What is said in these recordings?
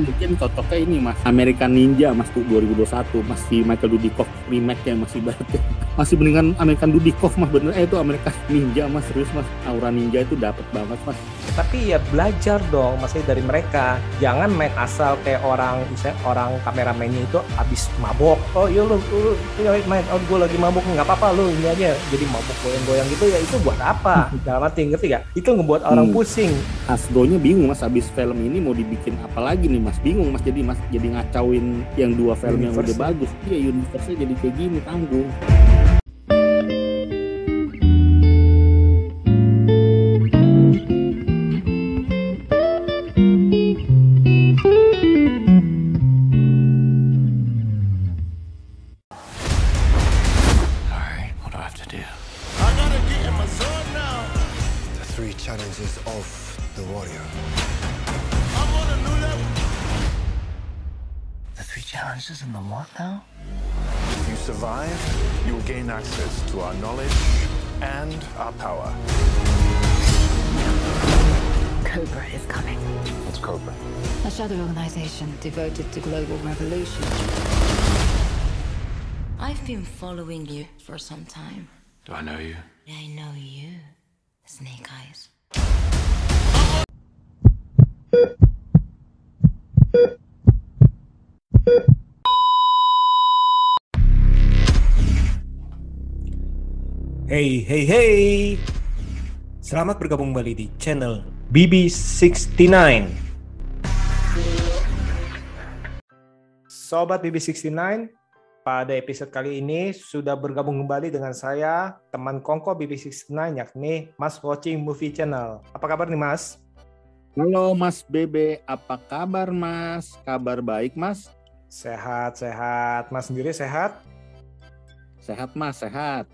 mungkin cocoknya ini mas. American Ninja mas tuh 2021 masih Michael Dudikoff remake yang masih barat masih mendingan American Dudikoff mas. Bener eh itu American Ninja mas. Serius mas. Aura ninja itu dapat banget mas. Tapi ya belajar dong maksudnya dari mereka. Jangan main asal kayak orang misalnya orang kameramennya itu habis mabok. Oh iya lu, lu, lu main. Oh gue lagi mabok nggak apa-apa lu ini aja. Jadi mabok goyang-goyang gitu ya itu buat apa? Dalam arti ngerti gak itu ngebuat orang Hmm. pusing. Hasbro-nya bingung mas. Habis film ini mau dibikin apa lagi nih mas bingung mas jadi mas jadi ngacauin yang dua film yang udah Universe-nya. bagus iya universe-nya jadi kayak gini tanggung devoted to global revolution. I've been following you for some time. Do I know you? I know you, Snake Eyes. Hey, hey, hey. Selamat bergabung kembali di channel BB69. Sobat BB69, pada episode kali ini sudah bergabung kembali dengan saya, teman Kongko BB69, yakni Mas Watching Movie Channel. Apa kabar nih, Mas? halo mas Bebe apa kabar mas kabar baik mas Sehat, sehat. Mas sendiri sehat? sehat mas sehat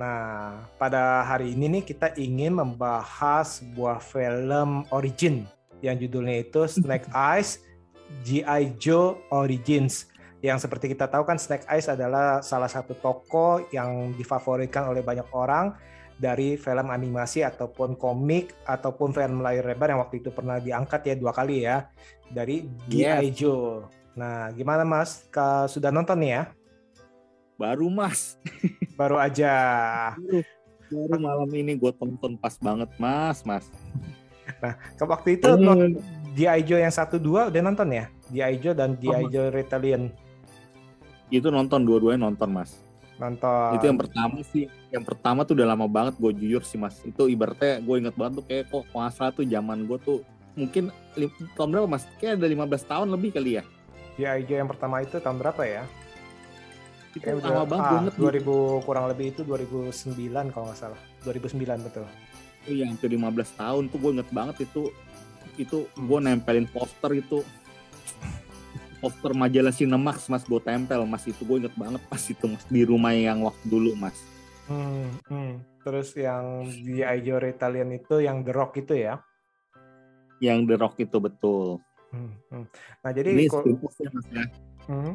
Nah, pada hari ini nih kita ingin membahas sebuah film origin yang judulnya itu Snake Eyes G.I. Joe Origins. Yang seperti kita tahu kan Snake Eyes adalah salah satu tokoh yang difavoritkan oleh banyak orang dari film animasi ataupun komik ataupun film layar lebar yang waktu itu pernah diangkat ya dua kali ya dari G.I. Joe. Nah, gimana Mas? Ka- Sudah nonton nih ya? baru mas Baru aja. baru malam ini gue tonton pas banget mas mas Ke waktu itu non- G.I. Joe yang satu dua udah nonton ya? G.I. Joe dan G.I. Joe Rebellion itu nonton dua-duanya nonton mas nonton. itu yang pertama sih yang pertama tuh udah lama banget gue jujur sih mas itu ibaratnya gue inget banget tuh kayak kok salah tuh zaman gue tuh mungkin tahun berapa mas kayak ada 15 tahun lebih kali ya G.I. Joe yang pertama itu tahun berapa ya? itu Kayak lama banget gue ah, inget 2000 kurang lebih itu 2009 kalau nggak salah. 2009 betul. yang hampir 15 tahun tuh gue inget banget itu itu gue nempelin poster itu poster majalah Cinemax mas gue tempel mas itu gue inget banget pas itu mas di rumah yang waktu dulu mas Hmm, hmm. Terus yang G.I. Joe Rebellion itu yang The Rock itu ya? yang The Rock itu betul Hmm, hmm. Nah jadi ini kok- spin mas ya hmm,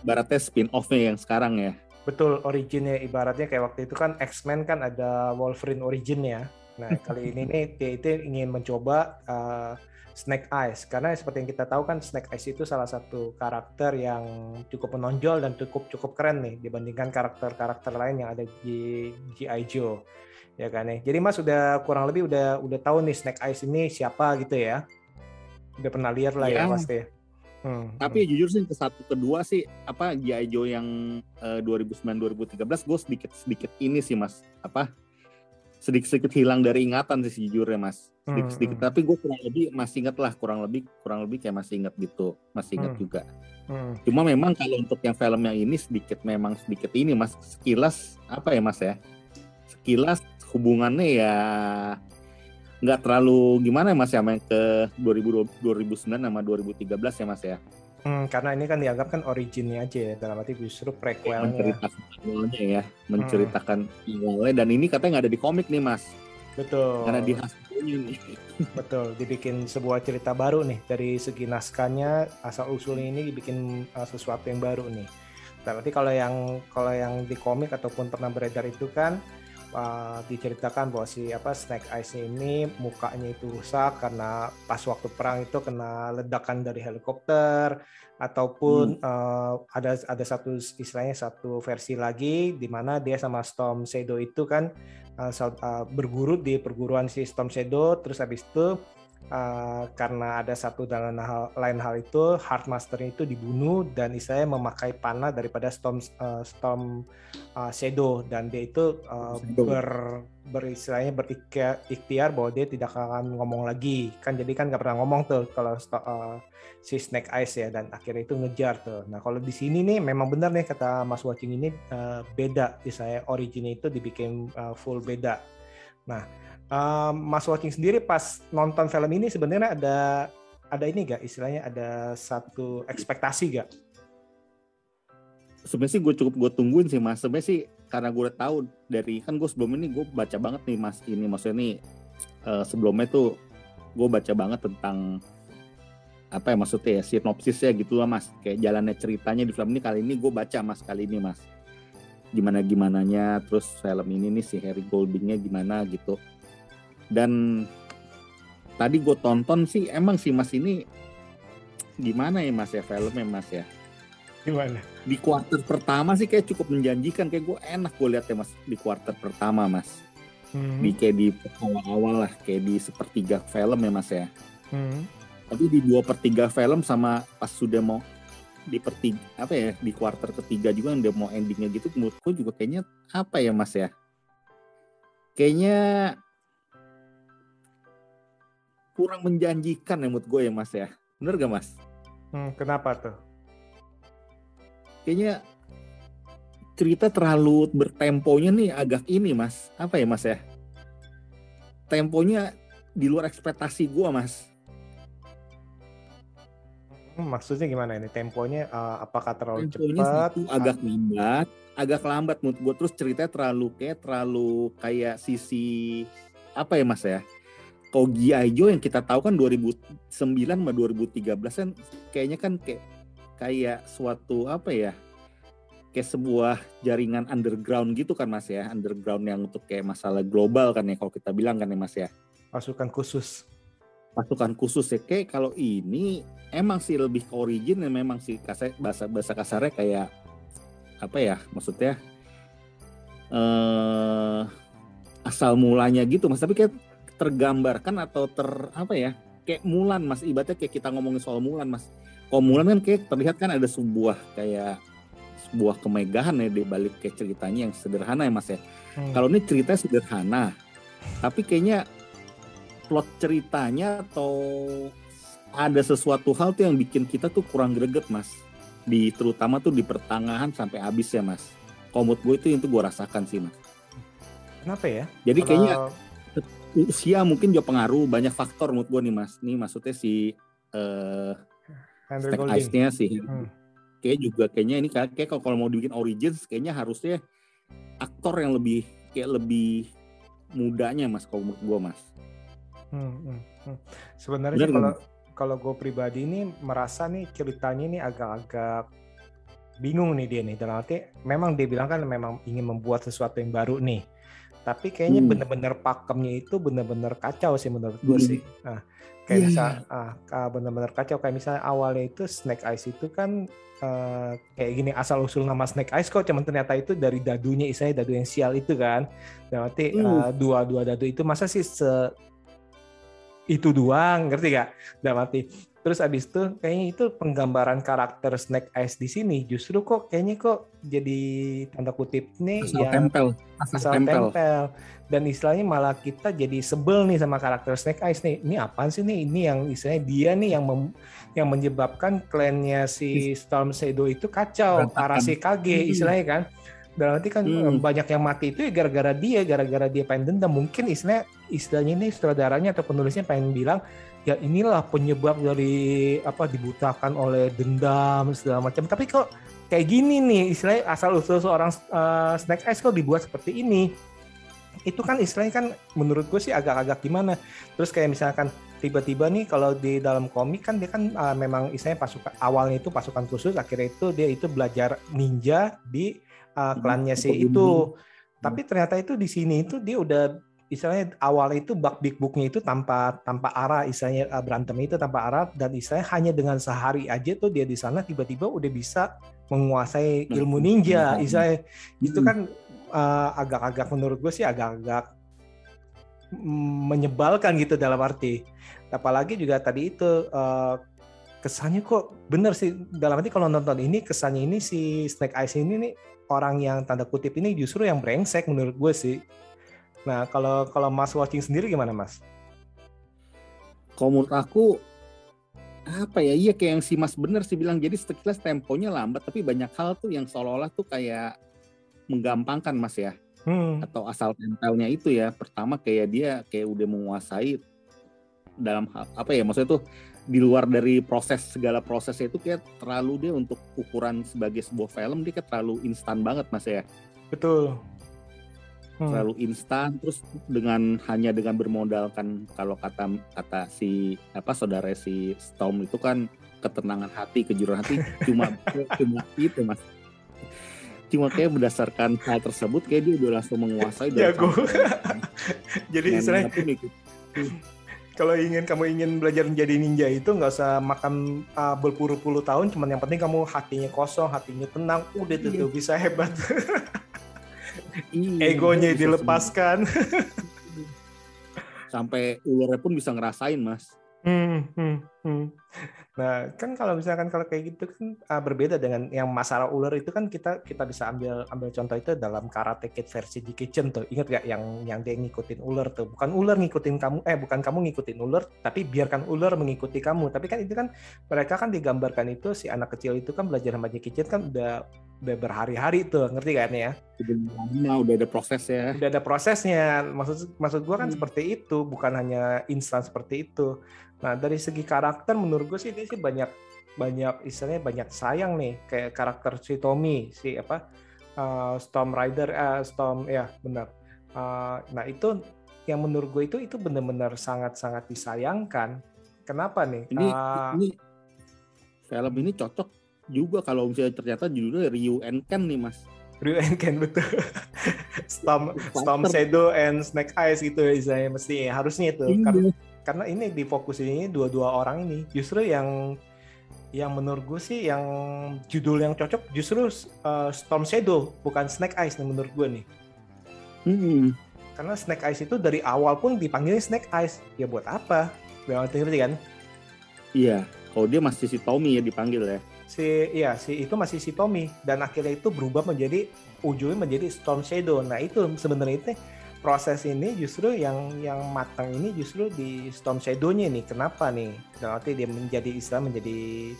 ibaratnya spin off-nya yang sekarang ya betul originnya ibaratnya kayak waktu itu kan X-Men kan ada Wolverine originnya. Nah kali ini nih dia itu ingin mencoba uh, Snake Eyes karena seperti yang kita tahu kan Snake Eyes itu salah satu karakter yang cukup menonjol dan cukup cukup keren nih dibandingkan karakter-karakter lain yang ada di G.I. Joe ya kan ya. Jadi Mas udah kurang lebih udah udah tahu nih Snake Eyes ini siapa gitu ya. Udah pernah lihat lah ya, Ya. pasti. Hmm, Tapi jujur sih ke satu kedua sih apa G.I. Joe yang eh, 2009 2013 gue sedikit sedikit ini sih mas apa sedikit sedikit hilang dari ingatan sih sejujurnya mas sedikit Hmm, sedikit hmm. tapi gue kurang lebih masih inget lah kurang lebih kurang lebih kayak masih inget gitu masih inget Hmm. juga hmm. cuma memang kalau untuk yang film yang ini sedikit memang sedikit ini mas sekilas apa ya mas ya sekilas hubungannya ya nggak terlalu gimana ya mas ya yang ke 2000, 2009 sama 2013 ya mas ya Hmm, karena ini kan dianggap kan originnya aja ya, dalam arti justru prequelnya. menceritakan awalnya ya menceritakan awalnya dan ini katanya nggak ada di komik nih mas Betul. karena di nih Betul, dibikin sebuah cerita baru nih dari segi naskahnya asal usulnya ini dibikin uh, sesuatu yang baru nih. Berarti kalau yang kalau yang di komik ataupun pernah beredar itu kan uh, diceritakan bahwa si apa Snake Eyes ini mukanya itu rusak karena pas waktu perang itu kena ledakan dari helikopter ataupun uh, ada ada satu istilahnya satu versi lagi di mana dia sama Storm Shadow itu kan uh, uh, berguru di perguruan si Storm Shadow. Terus habis itu uh, karena ada satu dan lain hal, lain hal itu Heartmaster itu dibunuh dan istilahnya memakai panah daripada Storm uh, Storm uh, Shadow. Dan dia itu uh, Shadow. ber beristilahnya berikhtiar bahwa dia tidak akan ngomong lagi. Kan jadi kan nggak pernah ngomong tuh kalau uh, si Snake Eyes ya dan akhirnya itu ngejar tuh. Nah kalau di sini nih memang benar nih kata Mas Watching ini uh, beda. Istilahnya originnya itu dibikin uh, full beda. Nah um, Mas Watching sendiri pas nonton film ini sebenarnya ada ada ini gak istilahnya? Ada satu ekspektasi gak sebenarnya sih gue cukup gue tungguin sih mas. Sebenarnya sih karena gue udah tahu dari kan gue sebelum ini gue baca banget nih mas. Ini maksudnya nih eh, sebelumnya tuh gue baca banget tentang apa ya maksudnya ya sinopsisnya gitu lah mas. Kayak jalannya ceritanya di film ini. Kali ini gue baca mas kali ini mas. Gimana gimananya terus film ini nih si Harry Goldingnya gimana gitu dan tadi gue tonton sih emang sih mas ini gimana ya mas ya filmnya mas ya? Gimana? Di kuarter pertama sih kayak cukup menjanjikan kayak gue enak gue lihat ya mas di kuarter pertama mas. Hmm, di kayak di awal-awal lah kayak di sepertiga film ya mas ya. Hmm. tapi di dua per tiga film sama pas sudah mau di pertiga apa ya di kuarter ketiga juga udah mau endingnya gitu menurut gue juga kayaknya apa ya mas ya? Kayaknya kurang menjanjikan ya menurut gue ya mas ya. Bener gak mas? Hmm, kenapa tuh? Kayaknya cerita terlalu bertemponya nih agak ini mas. Apa ya mas ya? Temponya di luar ekspektasi gua mas. Hmm, maksudnya gimana ini? Temponya eh, apakah terlalu temponya cepat? satu agak lambat agak lambat menurut gua. Terus ceritanya terlalu kayak terlalu kayak sisi apa ya mas ya kalau G.I. Joe yang kita tahu kan 2009 sama 2013 kan kayaknya kan kayak kayak suatu apa ya kayak sebuah jaringan underground gitu kan mas ya. Underground yang untuk kayak masalah global kan ya kalau kita bilang kan ya mas ya. Pasukan khusus. Pasukan khusus ya. Kayak kalau ini emang sih lebih ke origin ya memang sih kasar bahasa bahasa kasarnya kayak apa ya maksudnya eh asal mulanya gitu mas. Tapi kayak tergambarkan atau ter apa ya kayak Mulan mas. Ibaratnya kayak kita ngomongin soal Mulan mas. Kalau Mulan kan kayak terlihat kan ada sebuah kayak sebuah kemegahan ya di balik kayak ceritanya yang sederhana ya mas ya. Hmm. kalau ini ceritanya sederhana tapi kayaknya plot ceritanya atau ada sesuatu hal tuh yang bikin kita tuh kurang greget mas. Di terutama tuh di pertengahan sampai habis ya mas. Komut gue itu itu gue rasakan sih mas. Kenapa ya? Jadi Kalau- kayaknya usia mungkin juga pengaruh banyak faktor menurut gue nih mas ini maksudnya si Henry Snake Golding. Eyes-nya sih Hmm. kayak juga kayaknya ini kayak kayak kalau mau dibikin origins kayaknya harusnya aktor yang lebih kayak lebih mudanya mas kalau menurut gue mas Hmm, hmm, hmm. Sebenarnya Bener kalau kalau gue pribadi ini merasa nih ceritanya ini agak-agak bingung nih dia nih dalam arti memang dia bilang kan memang ingin membuat sesuatu yang baru nih tapi kayaknya Hmm. bener-bener pakemnya itu bener-bener kacau sih menurut gue Hmm. sih nah, kayak Iya. misal ah, ah, bener-bener kacau kayak misalnya awalnya itu Snake Eyes itu kan eh, kayak gini asal usul nama Snake Eyes kok cuman ternyata itu dari dadunya istilahnya dadu yang sial itu kan dalam arti Hmm. eh, dua-dua dadu itu masa sih se itu doang ngerti gak? Dalam arti terus abis itu kayaknya itu penggambaran karakter Snake Eyes di sini justru kok kayaknya kok jadi tanda kutip nih asal yang tempel asal, asal tempel, tempel. dan istilahnya malah kita jadi sebel nih sama karakter Snake Eyes nih ini apaan sih nih ini yang istilahnya dia nih yang mem- yang menyebabkan klannya si Storm Shadow itu kacau. Arase Kage Hmm. istilahnya kan dalam arti kan Hmm. banyak yang mati itu ya gara-gara dia gara-gara dia pengen dendam mungkin istilahnya istilahnya ini sutradaranya atau penulisnya pengen bilang ya inilah penyebab dari apa dibutakan oleh dendam segala macam. Tapi kok kayak gini nih istilahnya asal usul seorang uh, Snake Eyes kok dibuat seperti ini? Itu kan istilahnya kan menurut gue sih agak-agak gimana. Terus kayak misalkan tiba-tiba nih kalau di dalam komik kan dia kan uh, memang istilahnya pasukan awalnya itu pasukan khusus akhirnya itu dia itu belajar ninja di uh, klannya si itu. Tapi ternyata itu di sini itu dia udah istilahnya awal itu bug big booknya itu tanpa tanpa arah istilahnya uh, berantem itu tanpa arah dan istilahnya hanya dengan sehari aja tuh dia di sana tiba-tiba udah bisa menguasai ilmu ninja istilahnya itu Hmm. kan uh, agak-agak menurut gue sih agak-agak menyebalkan gitu dalam arti apalagi juga tadi itu uh, kesannya kok bener sih dalam arti kalau nonton ini kesannya ini si Snake Eyes ini nih orang yang tanda kutip ini justru yang brengsek menurut gue sih. Nah kalau kalau Mas watching sendiri gimana Mas? Kalau menurut aku apa ya iya kayak yang si Mas bener sih bilang jadi sekilas temponya lambat tapi banyak hal tuh yang seolah-olah tuh kayak menggampangkan Mas ya Hmm. atau asal tempelnya itu ya pertama kayak dia kayak udah menguasai dalam hal apa ya maksudnya tuh di luar dari proses segala prosesnya itu kayak terlalu dia untuk ukuran sebagai sebuah film dia kayak terlalu instan banget Mas ya Betul. Hmm. terlalu instan terus dengan hanya dengan bermodalkan kalau kata kata si apa saudara si Storm itu kan ketenangan hati kejujuran hati cuma cuma itu mas cuma kayak berdasarkan hal tersebut kayak dia udah langsung menguasai Jago. sampai- Jadi istilahnya itu. kalau ingin kamu ingin belajar menjadi ninja itu nggak usah makan uh, berpuluh-puluh tahun, cuman yang penting kamu hatinya kosong, hatinya tenang, udah tuh, Iya. tuh bisa hebat. Iya, Egonya dilepaskan. sampai ularnya pun bisa ngerasain mas. Hmm, hmm, hmm. Nah, kan kalau misalkan kalau kayak gitu kan ah, berbeda dengan yang masalah ular itu kan kita kita bisa ambil ambil contoh itu dalam Karate Kid versi Jackie Chan tuh. Ingat gak yang yang dia ngikutin ular tuh? Bukan ular ngikutin kamu, eh bukan kamu ngikutin ular, tapi biarkan ular mengikuti kamu. Tapi kan itu kan mereka kan digambarkan itu si anak kecil itu kan belajar sama Jackie Chan kan udah udah berhari-hari tuh, ngerti kan ya? udah udah ada proses ya udah ada prosesnya. Maksud maksud gua kan Hmm. seperti itu, bukan hanya instan seperti itu. Nah dari segi karakter menurut gue sih dia sih banyak banyak istilahnya banyak sayang nih kayak karakter si Tommy si apa uh, Storm Rider eh, Storm ya benar. Uh, nah itu yang menurut gue itu itu benar-benar sangat-sangat disayangkan. Kenapa nih? ini Uh, ini film ini cocok juga kalau misalnya ternyata judulnya Ryu and Ken nih mas Ryu and Ken betul. Storm Storm Shadow and Snake Eyes gitu istilahnya mesti harusnya itu. Iya. karena ini di fokus ini dua-dua orang ini. Justru yang yang menurut gue sih yang judul yang cocok justru uh, Storm Shadow bukan Snake Eyes nih menurut gue nih. Hmm. karena Snake Eyes itu dari awal pun dipanggilnya Snake Eyes. Ya buat apa? Ngerti ngerti kan? Iya, kalau dia masih si Tommy ya dipanggil ya. si iya si itu masih si Tommy. Dan akhirnya itu berubah menjadi ujungnya menjadi Storm Shadow. Nah itu sebenarnya itu proses ini justru yang yang matang ini justru di Storm Shadow-nya nih. Kenapa nih? Dan nanti dia menjadi istilah menjadi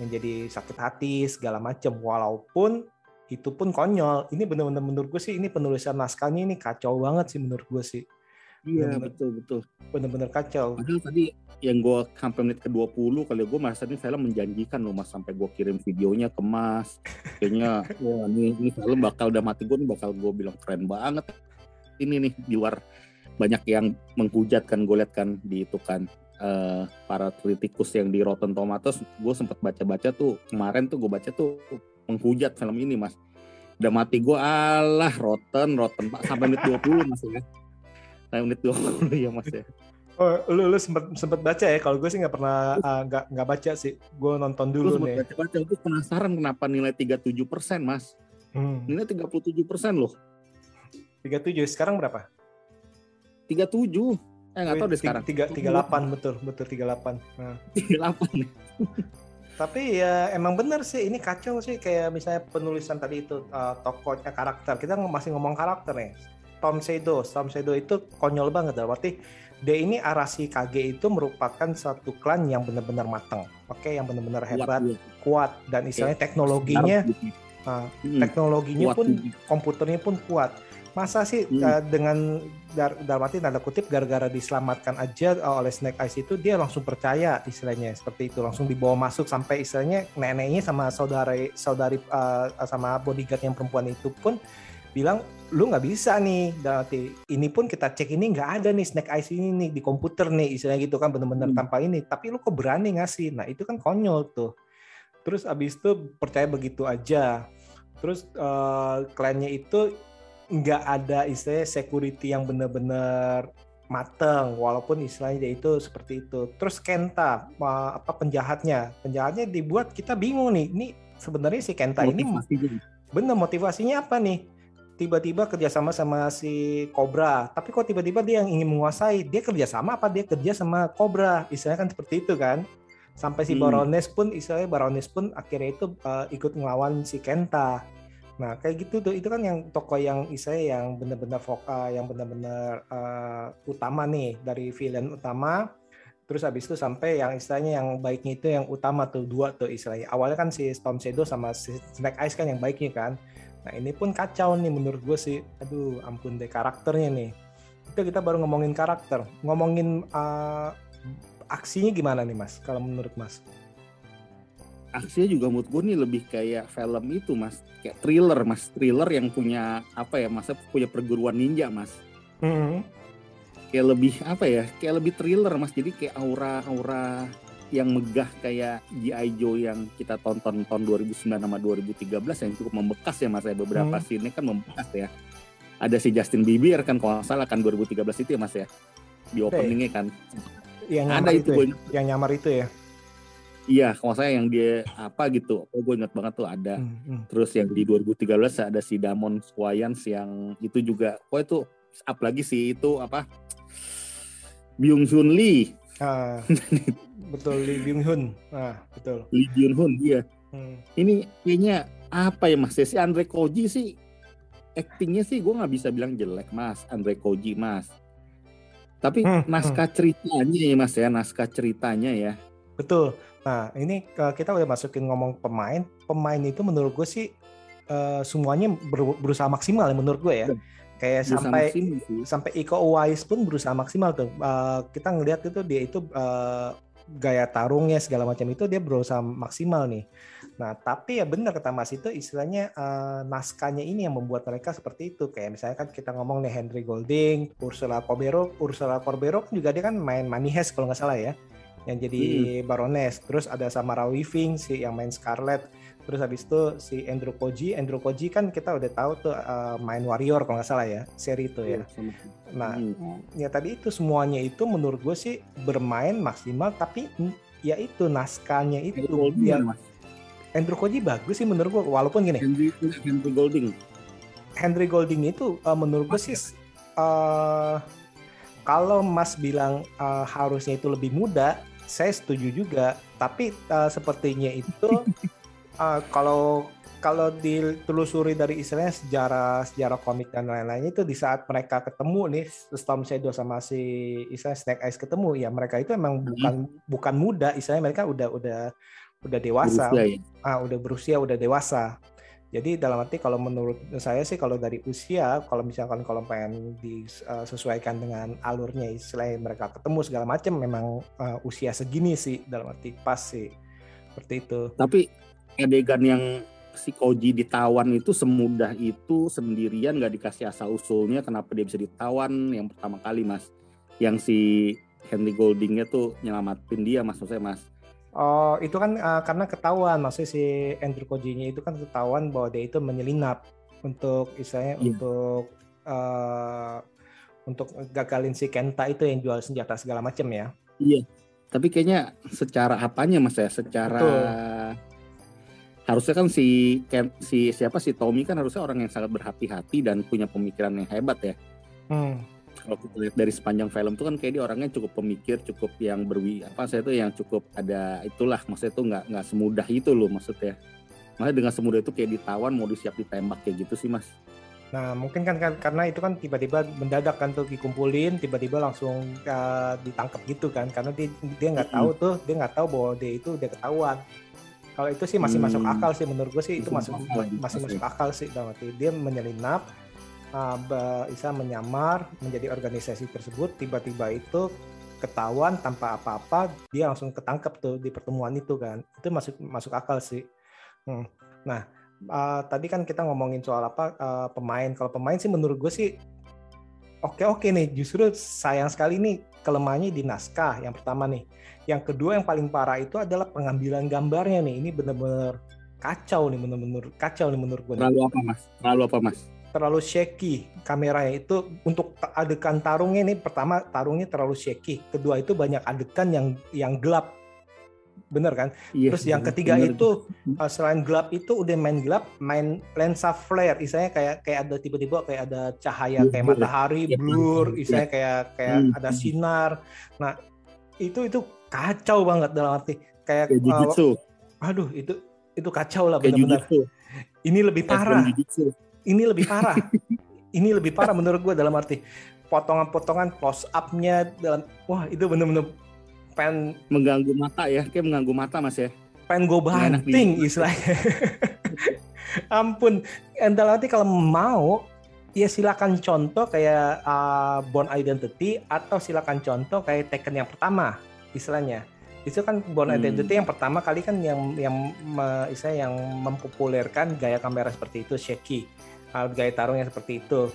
menjadi sakit hati segala macam walaupun itu pun konyol. Ini benar-benar menurut gue sih ini penulisan naskahnya ini kacau banget sih menurut gue sih. Iya, Bener. betul betul. benar-benar kacau. Padahal tadi yang gue sampai menit ke-20 kali gue merasa ini film menjanjikan loh mas. Sampai gue kirim videonya ke mas. Kayaknya wah ini, ini film bakal udah mati gue bakal gue bilang keren banget ini nih di luar banyak yang menghujat kan gue lihat kan di itu kan eh, para kritikus yang di Rotten Tomatoes gue sempat baca-baca tuh kemarin tuh gue baca tuh menghujat film ini mas. Udah mati gue alah Rotten Rotten pak. Sampai menit 20 mas ya. Sampai menit 20 ya mas ya. Oh lu lu sempat sempat baca ya? Kalau gue sih nggak pernah ah, nggak nggak baca sih. Gue nonton dulu sempat nih. baca-baca, gue penasaran kenapa nilai 37 persen, Mas. Hmm. Nilai 37 persen loh. 37 sekarang berapa? 37. Eh, nggak tahu deh Tiga- sekarang. Tiga, 38 betul, betul 38. Nah, 38 nih. tapi ya emang bener sih ini kacau sih kayak misalnya penulisan tadi itu uh, tokohnya karakter. Kita masih ngomong karakter nih. Tom Shadow, Tom Shadow itu konyol banget dalam arti dia ini Arasi Kage itu merupakan satu klan yang benar-benar matang. Oke, yang benar-benar hebat, Kuat, kuat dan istilahnya teknologinya Gitu. uh, Hmm, teknologinya kuat pun komputernya pun kuat. Masa sih Hmm. uh, dengan dar, dalam arti tanda kutip gara-gara diselamatkan aja uh, oleh Snake Eyes itu dia langsung percaya istilahnya seperti itu. Langsung dibawa masuk sampai istilahnya neneknya sama saudari saudari uh, sama bodyguard yang perempuan itu pun bilang lu nggak bisa nih. Dalam arti ini pun kita cek ini nggak ada nih Snake Eyes ini nih di komputer nih istilahnya gitu kan bener-bener Hmm. tanpa ini. Tapi lu kok berani ngasih? Nah itu kan konyol tuh. Terus abis itu percaya begitu aja. Terus eh, kliennya itu nggak ada istilahnya security yang benar-benar mateng walaupun istilahnya dia itu seperti itu. Terus Kenta apa penjahatnya. Penjahatnya dibuat kita bingung nih ini sebenarnya si Kenta ini Motivasi juga. bener motivasinya apa nih? Tiba-tiba kerjasama sama si Cobra tapi kok tiba-tiba dia yang ingin menguasai? Dia kerjasama apa? Dia kerja sama Cobra istilahnya kan seperti itu kan? Sampai si Hmm. Baroness pun istilahnya Baroness pun akhirnya itu eh, ikut ngelawan si Kenta nah kayak gitu tuh itu kan yang tokoh yang istilahnya yang benar-benar vokal yang benar-benar eh, utama nih dari villain utama. Terus habis itu sampai yang istilahnya yang baiknya itu yang utama tuh dua tuh istilahnya. Awalnya kan si Storm Shadow sama si Snake Eyes kan yang baiknya kan. Nah ini pun kacau nih menurut gue sih. Aduh ampun deh karakternya nih. Itu kita baru ngomongin karakter. Ngomongin eh, aksinya gimana nih mas? Kalau menurut mas aksinya juga menurut gue nih lebih kayak film itu mas. Kayak thriller mas. Thriller yang punya apa ya masa punya perguruan ninja mas. Kayak lebih apa ya kayak lebih thriller mas. Jadi kayak aura-aura yang megah kayak G.I. Joe yang kita tonton tahun 2009 sama 2013 yang cukup membekas ya mas ya. Beberapa Hmm. scene kan membekas ya. Ada si Justin Bieber kan kalau nggak salah kan 2013 itu ya mas ya. Di openingnya kan. Yang ada itu itu, ya? yang nyamar itu ya iya kalau saya yang dia apa gitu oh gue ingat banget tuh ada Hmm, hmm. Terus yang di 2013 ada si Damon Wayans yang itu juga, oh itu apalagi si itu apa Byung Hun Lee, Ah, betul Lee Byung Hun ah betul Lee Byung Hun dia. Hmm. Ini kayaknya apa ya mas? Si Andre Koji sih actingnya sih gue nggak bisa bilang jelek mas, Andre Koji mas. Tapi Hmm, naskah ceritanya ya mas ya, naskah ceritanya ya. Betul. Nah, ini eh, kita udah masukin ngomong pemain. Pemain itu menurut gue sih eh, semuanya ber- berusaha maksimal ya menurut gue ya. Kayak Berusaha sampai maksimal sampai Iko Uwais pun berusaha maksimal tuh. Eh, kita ngelihat itu dia itu gaya tarungnya segala macam itu dia berusaha maksimal nih. Nah, tapi ya benar kata Mas itu istilahnya eh, naskahnya ini yang membuat mereka seperti itu. Kayak misalnya kan kita ngomong nih Henry Golding, Ursula Corbero, Ursula Corbero kan juga dia kan main Money Heist kalau nggak salah ya. Yang jadi Baroness. Terus ada Samara Weaving si yang main Scarlet. Terus habis itu si Andrew Koji, Andrew Koji kan kita udah tahu tuh eh, main Warrior kalau nggak salah ya, seri itu ya. Sama- Nah, Hmm. ya tadi itu semuanya itu menurut gue sih bermain maksimal tapi ya itu naskahnya itu Golding ya Mas? Andrew Koji bagus sih menurut gue walaupun gini Henry, Henry Golding. Henry Golding itu uh, menurut gue sih uh, kalau Mas bilang uh, harusnya itu lebih muda saya setuju juga. Tapi uh, sepertinya itu uh, kalau kalau ditelusuri dari istilahnya sejarah sejarah komik dan lain-lainnya itu di saat mereka ketemu nih Storm Shadow sama si istilah Snake Eyes ketemu ya mereka itu emang bukan bukan muda. Istilahnya mereka udah udah udah dewasa. Berusia ya. ah udah berusia udah dewasa jadi dalam arti kalau menurut saya sih kalau dari usia kalau misalkan kalau pengen disesuaikan dengan alurnya istilahnya mereka ketemu segala macam memang uh, usia segini sih dalam arti pas sih. Seperti itu. Tapi adegan yang si Koji ditawan itu semudah itu sendirian nggak dikasih asal usulnya kenapa dia bisa ditawan? Yang pertama kali mas. Yang si Henry Goldingnya tuh nyelamatin dia mas maksudnya mas oh itu kan uh, karena ketahuan maksudnya si Andrew Koji-nya itu kan ketahuan bahwa dia itu menyelinap untuk istilahnya Iya. untuk uh, untuk gagalin si Kenta itu yang jual senjata segala macam ya iya tapi kayaknya secara apanya mas ya secara Betul. harusnya kan si Ken, si siapa si Tommy kan harusnya orang yang sangat berhati-hati dan punya pemikiran yang hebat ya Hmm. Kalau kita lihat dari sepanjang film tuh kan kayak dia orangnya cukup pemikir cukup yang berwi apa saya tuh yang cukup ada itulah maksudnya tuh nggak nggak semudah itu loh maksudnya makanya dengan semudah itu kayak ditawan mau disiap ditembak kayak gitu sih mas Nah, mungkin kan, kan karena itu kan tiba-tiba mendadak kan tuh dikumpulin, tiba-tiba langsung uh, ditangkap gitu kan, karena dia dia nggak tahu tuh, dia nggak tahu bahwa dia itu udah ketahuan. Kalau itu sih masih masuk Hmm. akal sih menurut gue sih itu Masih masuk masuk masih. masuk akal sih dalam arti dia menyelinap, ba- bisa menyamar menjadi organisasi tersebut, tiba-tiba itu ketahuan tanpa apa-apa, dia langsung ketangkep tuh di pertemuan itu kan, itu masuk masuk akal sih. Hmm. Nah, uh, tadi kan kita ngomongin soal apa uh, pemain. Kalau pemain sih menurut gue sih oke oke nih. Justru sayang sekali nih kelemahannya di naskah yang pertama nih. Yang kedua yang paling parah itu adalah pengambilan gambarnya nih. Ini bener-bener kacau nih, bener-bener kacau nih menurut gue. terlalu apa mas terlalu apa mas terlalu shaky kameranya. Itu untuk adegan tarungnya ini pertama tarungnya terlalu shaky. Kedua itu banyak adegan yang yang gelap. Bener kan? Iya, terus yang ketiga bener. itu uh, selain gelap itu udah main gelap main lensa flare. Istilahnya kayak kayak ada tiba-tiba kayak ada cahaya kayak Blur. matahari Iya, blur. iya. istilahnya kayak kayak Hmm. ada sinar. Nah itu itu kacau banget dalam arti kayak kayak uh, aduh itu itu kacau lah benar-benar ini lebih parah. Ini lebih parah. ini lebih parah menurut gue dalam arti potongan-potongan close up-nya dalam wah itu bener-bener pengen mengganggu mata ya, kayak mengganggu mata mas ya. pengen gue banting istilahnya. Ampun, dalam arti kalau mau ya silakan contoh kayak uh, Born Identity atau silakan contoh kayak Taken yang pertama istilahnya. Itu kan Born Hmm. Identity yang pertama kali kan yang yang me- istilahnya yang mempopulerkan gaya kamera seperti itu shaky, uh, gaya tarungnya seperti itu.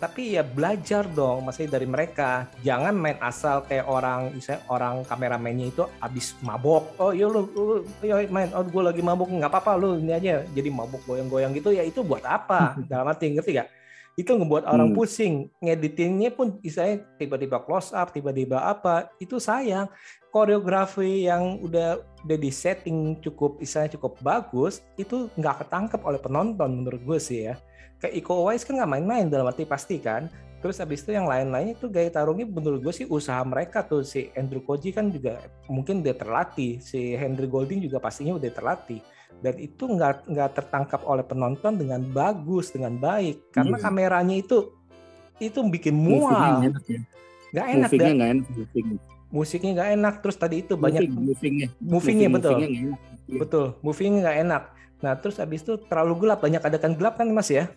Tapi ya belajar dong, maksudnya dari mereka. Jangan main asal kayak orang, misalnya orang kameramennya itu abis mabok. Oh iya lu, lu iya main, oh gue lagi mabok, nggak apa-apa lu ini aja. Jadi mabok goyang-goyang gitu ya itu buat apa? Dalam arti ngerti gak? Itu ngebuat orang Hmm. pusing. Ngeditingnya pun misalnya tiba-tiba close up, tiba-tiba apa, itu sayang. Koreografi yang udah udah di setting cukup, istilahnya cukup bagus, itu nggak ketangkep oleh penonton menurut gue sih ya kayak Iko Uwais kan nggak main-main dalam arti pasti kan. Terus habis itu yang lain-lainnya itu gaya tarungnya menurut gue sih usaha mereka tuh si Andrew Koji kan juga mungkin udah terlatih, si Henry Golding juga pastinya udah terlatih dan itu nggak nggak tertangkap oleh penonton dengan bagus dengan baik karena Iya. kameranya itu itu bikin mual nggak enak ya. enak moving. musiknya nggak enak terus tadi itu banyak Moving, moving-nya. movingnya betul enak. Iya. betul movingnya nggak enak nah terus habis itu terlalu gelap banyak adegan gelap kan mas ya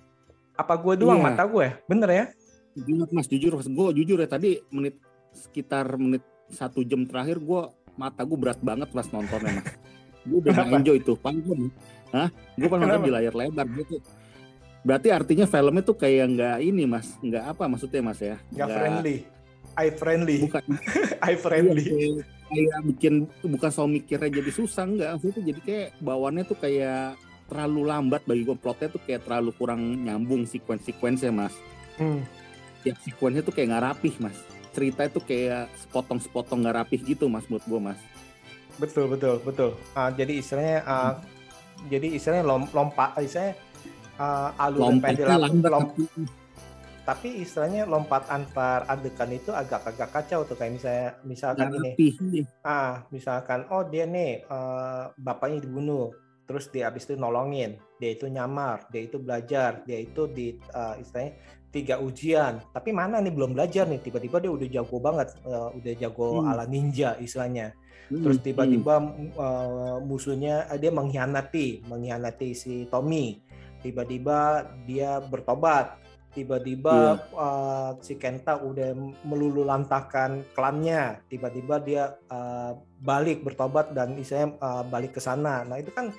apa gue doang? Iya. mata gue bener ya? Jujur mas, jujur. Mas, gue jujur ya tadi menit sekitar menit satu jam terakhir gue mata gue berat banget pas nontonnya mas. Gue udah nggak Kenapa? enjoy tuh, paling Hah? Gue pernah nonton di layar lebar gitu. Berarti artinya filmnya tuh kayak nggak ini mas, nggak apa maksudnya mas ya? nggak friendly. Eye friendly. Bukan. Eye friendly. Iya, kayak, kayak bikin bukan soal mikirnya jadi susah enggak maksudnya tuh jadi kayak bawaannya tuh kayak terlalu lambat bagi gue plotnya tuh kayak terlalu kurang nyambung sequence-sequence mas. Hmm. tiap sequence tuh kayak nggak rapih mas. Cerita itu kayak sepotong-sepotong nggak rapih gitu mas menurut gue mas. Betul betul betul. Ah, jadi istilahnya ah, jadi istilahnya lom, lompat istilahnya ah, alur pendek lambat. lom- tapi istilahnya lompat antar adegan itu agak-agak kacau tuh kayak misalnya misalkan nggak ini. rapih ah misalkan oh dia nih eh, bapaknya dibunuh terus dia habis itu nolongin. Dia itu nyamar dia itu belajar dia itu di eh, istilahnya tiga ujian. Tapi mana nih belum belajar nih. Tiba-tiba dia udah jago banget eh, udah jago Hmm. ala ninja istilahnya. Hmm, terus hmm. tiba-tiba uh, musuhnya uh, dia mengkhianati mengkhianati si Tommy. Tiba-tiba dia bertobat. Tiba-tiba uh, si Kenta udah melululantahkan klannya. Tiba-tiba dia uh, balik bertobat dan istilahnya uh, balik ke sana. Nah itu kan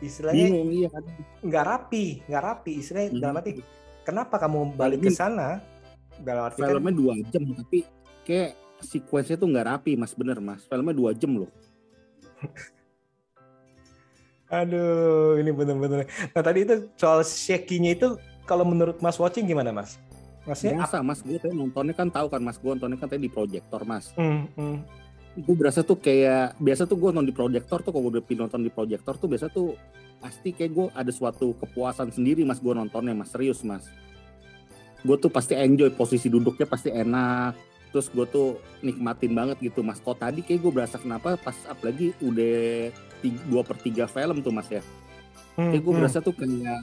istilahnya bingung iya kan nggak rapi nggak rapi istilahnya Hmm. dalam arti kenapa kamu balik ke sana dalam arti kan filmnya dua jam tapi kayak sequence tuh nggak rapi mas bener mas filmnya dua jam loh Aduh, ini bener-bener. Nah tadi itu soal shaky-nya itu kalau menurut Mas watching gimana Mas? Maksudnya apa? Masa mas gue tadi nontonnya kan tahu kan mas gue nontonnya kan tadi di proyektor mas Hmm, hmm. Gue berasa tuh kayak biasa tuh gue nonton di proyektor tuh kalau udah nonton di proyektor tuh biasa tuh pasti kayak gue ada suatu kepuasan sendiri mas gue nontonnya mas. Serius mas. Gue tuh pasti enjoy posisi duduknya pasti enak terus gue tuh nikmatin banget gitu mas. Kok tadi kayak gue berasa kenapa pas apalagi udah dua per tiga film tuh mas ya. Hmm, kayak gue hmm. berasa tuh kayak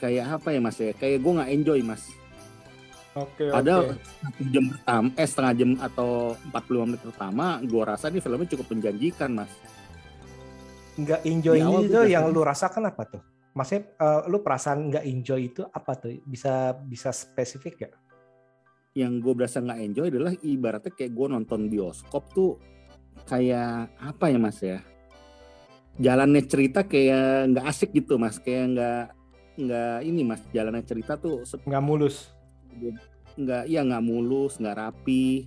kayak apa ya mas ya? Kayak gue nggak enjoy mas Oke, oke. satu jam pertama, eh setengah jam atau 45 menit pertama, gua rasa nih filmnya cukup menjanjikan, mas. Nggak enjoy tuh yang lu rasakan apa tuh? Maksudnya eh, lu perasaan nggak enjoy itu apa tuh? Bisa bisa spesifik gak? Yang gue berasa nggak enjoy adalah ibaratnya kayak gue nonton bioskop tuh kayak apa ya, mas ya? Jalannya cerita kayak nggak asik gitu, mas. Kayak nggak nggak ini, mas. Jalannya cerita tuh Nggak mulus. Nggak ya nggak mulus, nggak rapi.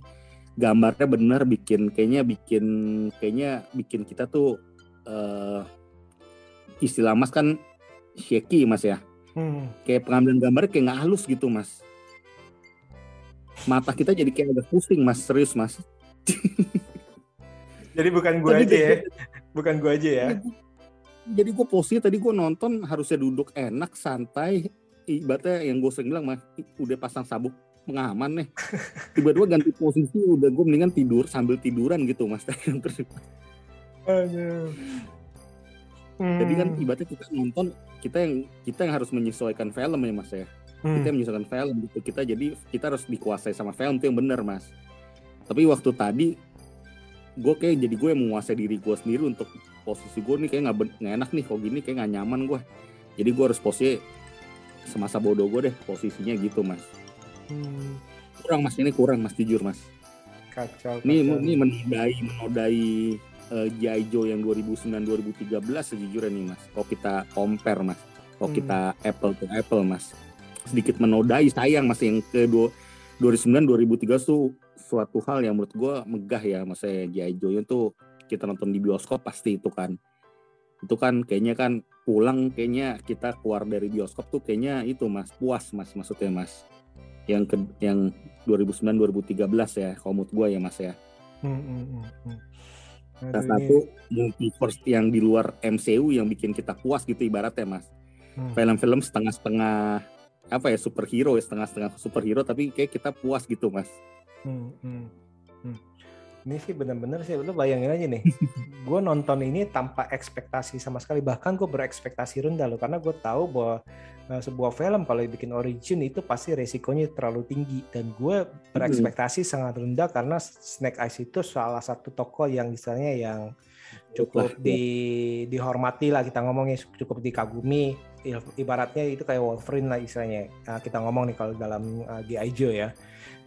Gambarnya bener bikin kayaknya bikin kayaknya bikin kita tuh eh istilah mas kan shaky mas ya Hmm. kayak pengambilan gambar kayak nggak halus gitu mas mata kita jadi kayak agak pusing mas serius mas Jadi bukan gue aja ya. Bukan gue aja ya. jadi gue posisi tadi gue nonton harusnya duduk enak santai ibaratnya yang gue sering bilang mas udah pasang sabuk pengaman nih tiba-tiba ganti posisi udah gue mendingan tidur sambil tiduran gitu mas Terus- Aduh. jadi kan Hmm. ibaratnya kita nonton kita yang kita yang harus menyesuaikan film ya mas ya Hmm. kita yang menyesuaikan film gitu kita jadi kita harus dikuasai sama film itu yang bener mas tapi waktu tadi gue kayak jadi gue yang menguasai diri gue sendiri untuk posisi gue nih kayak nggak enak nih kok gini kayak nggak nyaman gue jadi gue harus posisi semasa bodoh gue deh posisinya gitu mas Hmm. kurang mas ini kurang mas jujur mas Kacau. ini kacau. ini menodai menodai uh, G.I. Joe yang 2009 2013 sejujurnya nih mas kalau kita compare mas kalau Hmm. kita apple to apple mas sedikit menodai sayang mas yang ke dua- 2009 2013 tuh suatu hal yang menurut gua megah ya mas saya G.I. Joe itu kita nonton di bioskop pasti itu kan itu kan kayaknya kan pulang kayaknya kita keluar dari bioskop tuh kayaknya itu mas puas mas maksudnya mas yang ke yang 2009 2013 ya kalau menurut gua ya mas ya Hmm, hmm, hmm, hmm. salah satu multiverse yang di luar MCU yang bikin kita puas gitu ibaratnya mas Hmm. film-film setengah-setengah apa ya superhero ya setengah-setengah superhero tapi kayak kita puas gitu mas hmm, hmm. Ini sih bener-bener sih, lu bayangin aja nih. gue nonton ini tanpa ekspektasi sama sekali. Bahkan gue berekspektasi rendah loh. Karena gue tahu bahwa eh, sebuah film kalau bikin origin itu pasti resikonya terlalu tinggi. Dan gue berekspektasi sangat rendah karena Snake Eyes itu salah satu tokoh yang misalnya yang cukup di dihormati lah kita ngomongnya cukup dikagumi ibaratnya itu kayak Wolverine lah istilahnya Nah, kita ngomong nih kalau dalam uh, G.I. Joe ya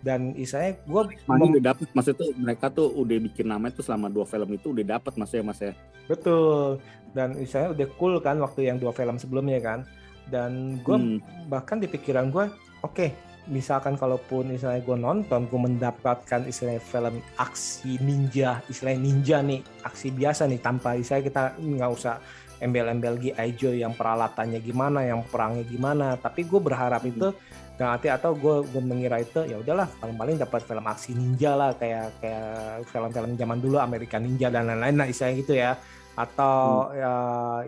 dan istilahnya gue Makanya udah dapet maksudnya tuh mereka tuh udah bikin nama itu selama dua film itu udah dapet mas ya mas ya betul dan istilahnya udah cool kan waktu yang dua film sebelumnya kan dan gue Hmm. bahkan di pikiran gue oke misalkan kalaupun istilahnya gue nonton gue mendapatkan istilahnya film aksi ninja istilahnya ninja nih aksi biasa nih tanpa istilahnya kita nggak usah embel-embel G.I. Joe yang peralatannya gimana yang perangnya gimana tapi gue berharap Hmm. itu nggak hati atau gue gue mengira itu ya udahlah paling-paling dapat film aksi ninja lah kayak kayak film-film zaman dulu Amerika Ninja dan lain-lain lah istilahnya gitu ya atau Hmm. ya,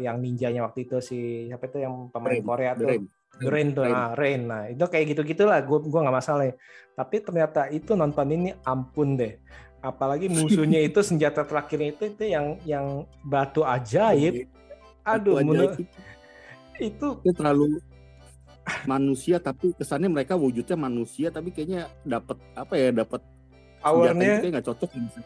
yang ninjanya waktu itu si siapa itu yang pemain Rain, Korea tuh Rain. Rain tuh, Rain. nah, Rain. Nah, itu kayak gitu-gitulah. Gue gua nggak masalah. ya. Tapi ternyata itu nonton ini ampun deh. Apalagi musuhnya itu senjata terakhirnya itu itu yang yang batu ajaib. Aduh, menurut itu- itu itu terlalu manusia tapi kesannya mereka wujudnya manusia tapi kayaknya dapat apa ya dapat powernya kayak nggak cocok gitu.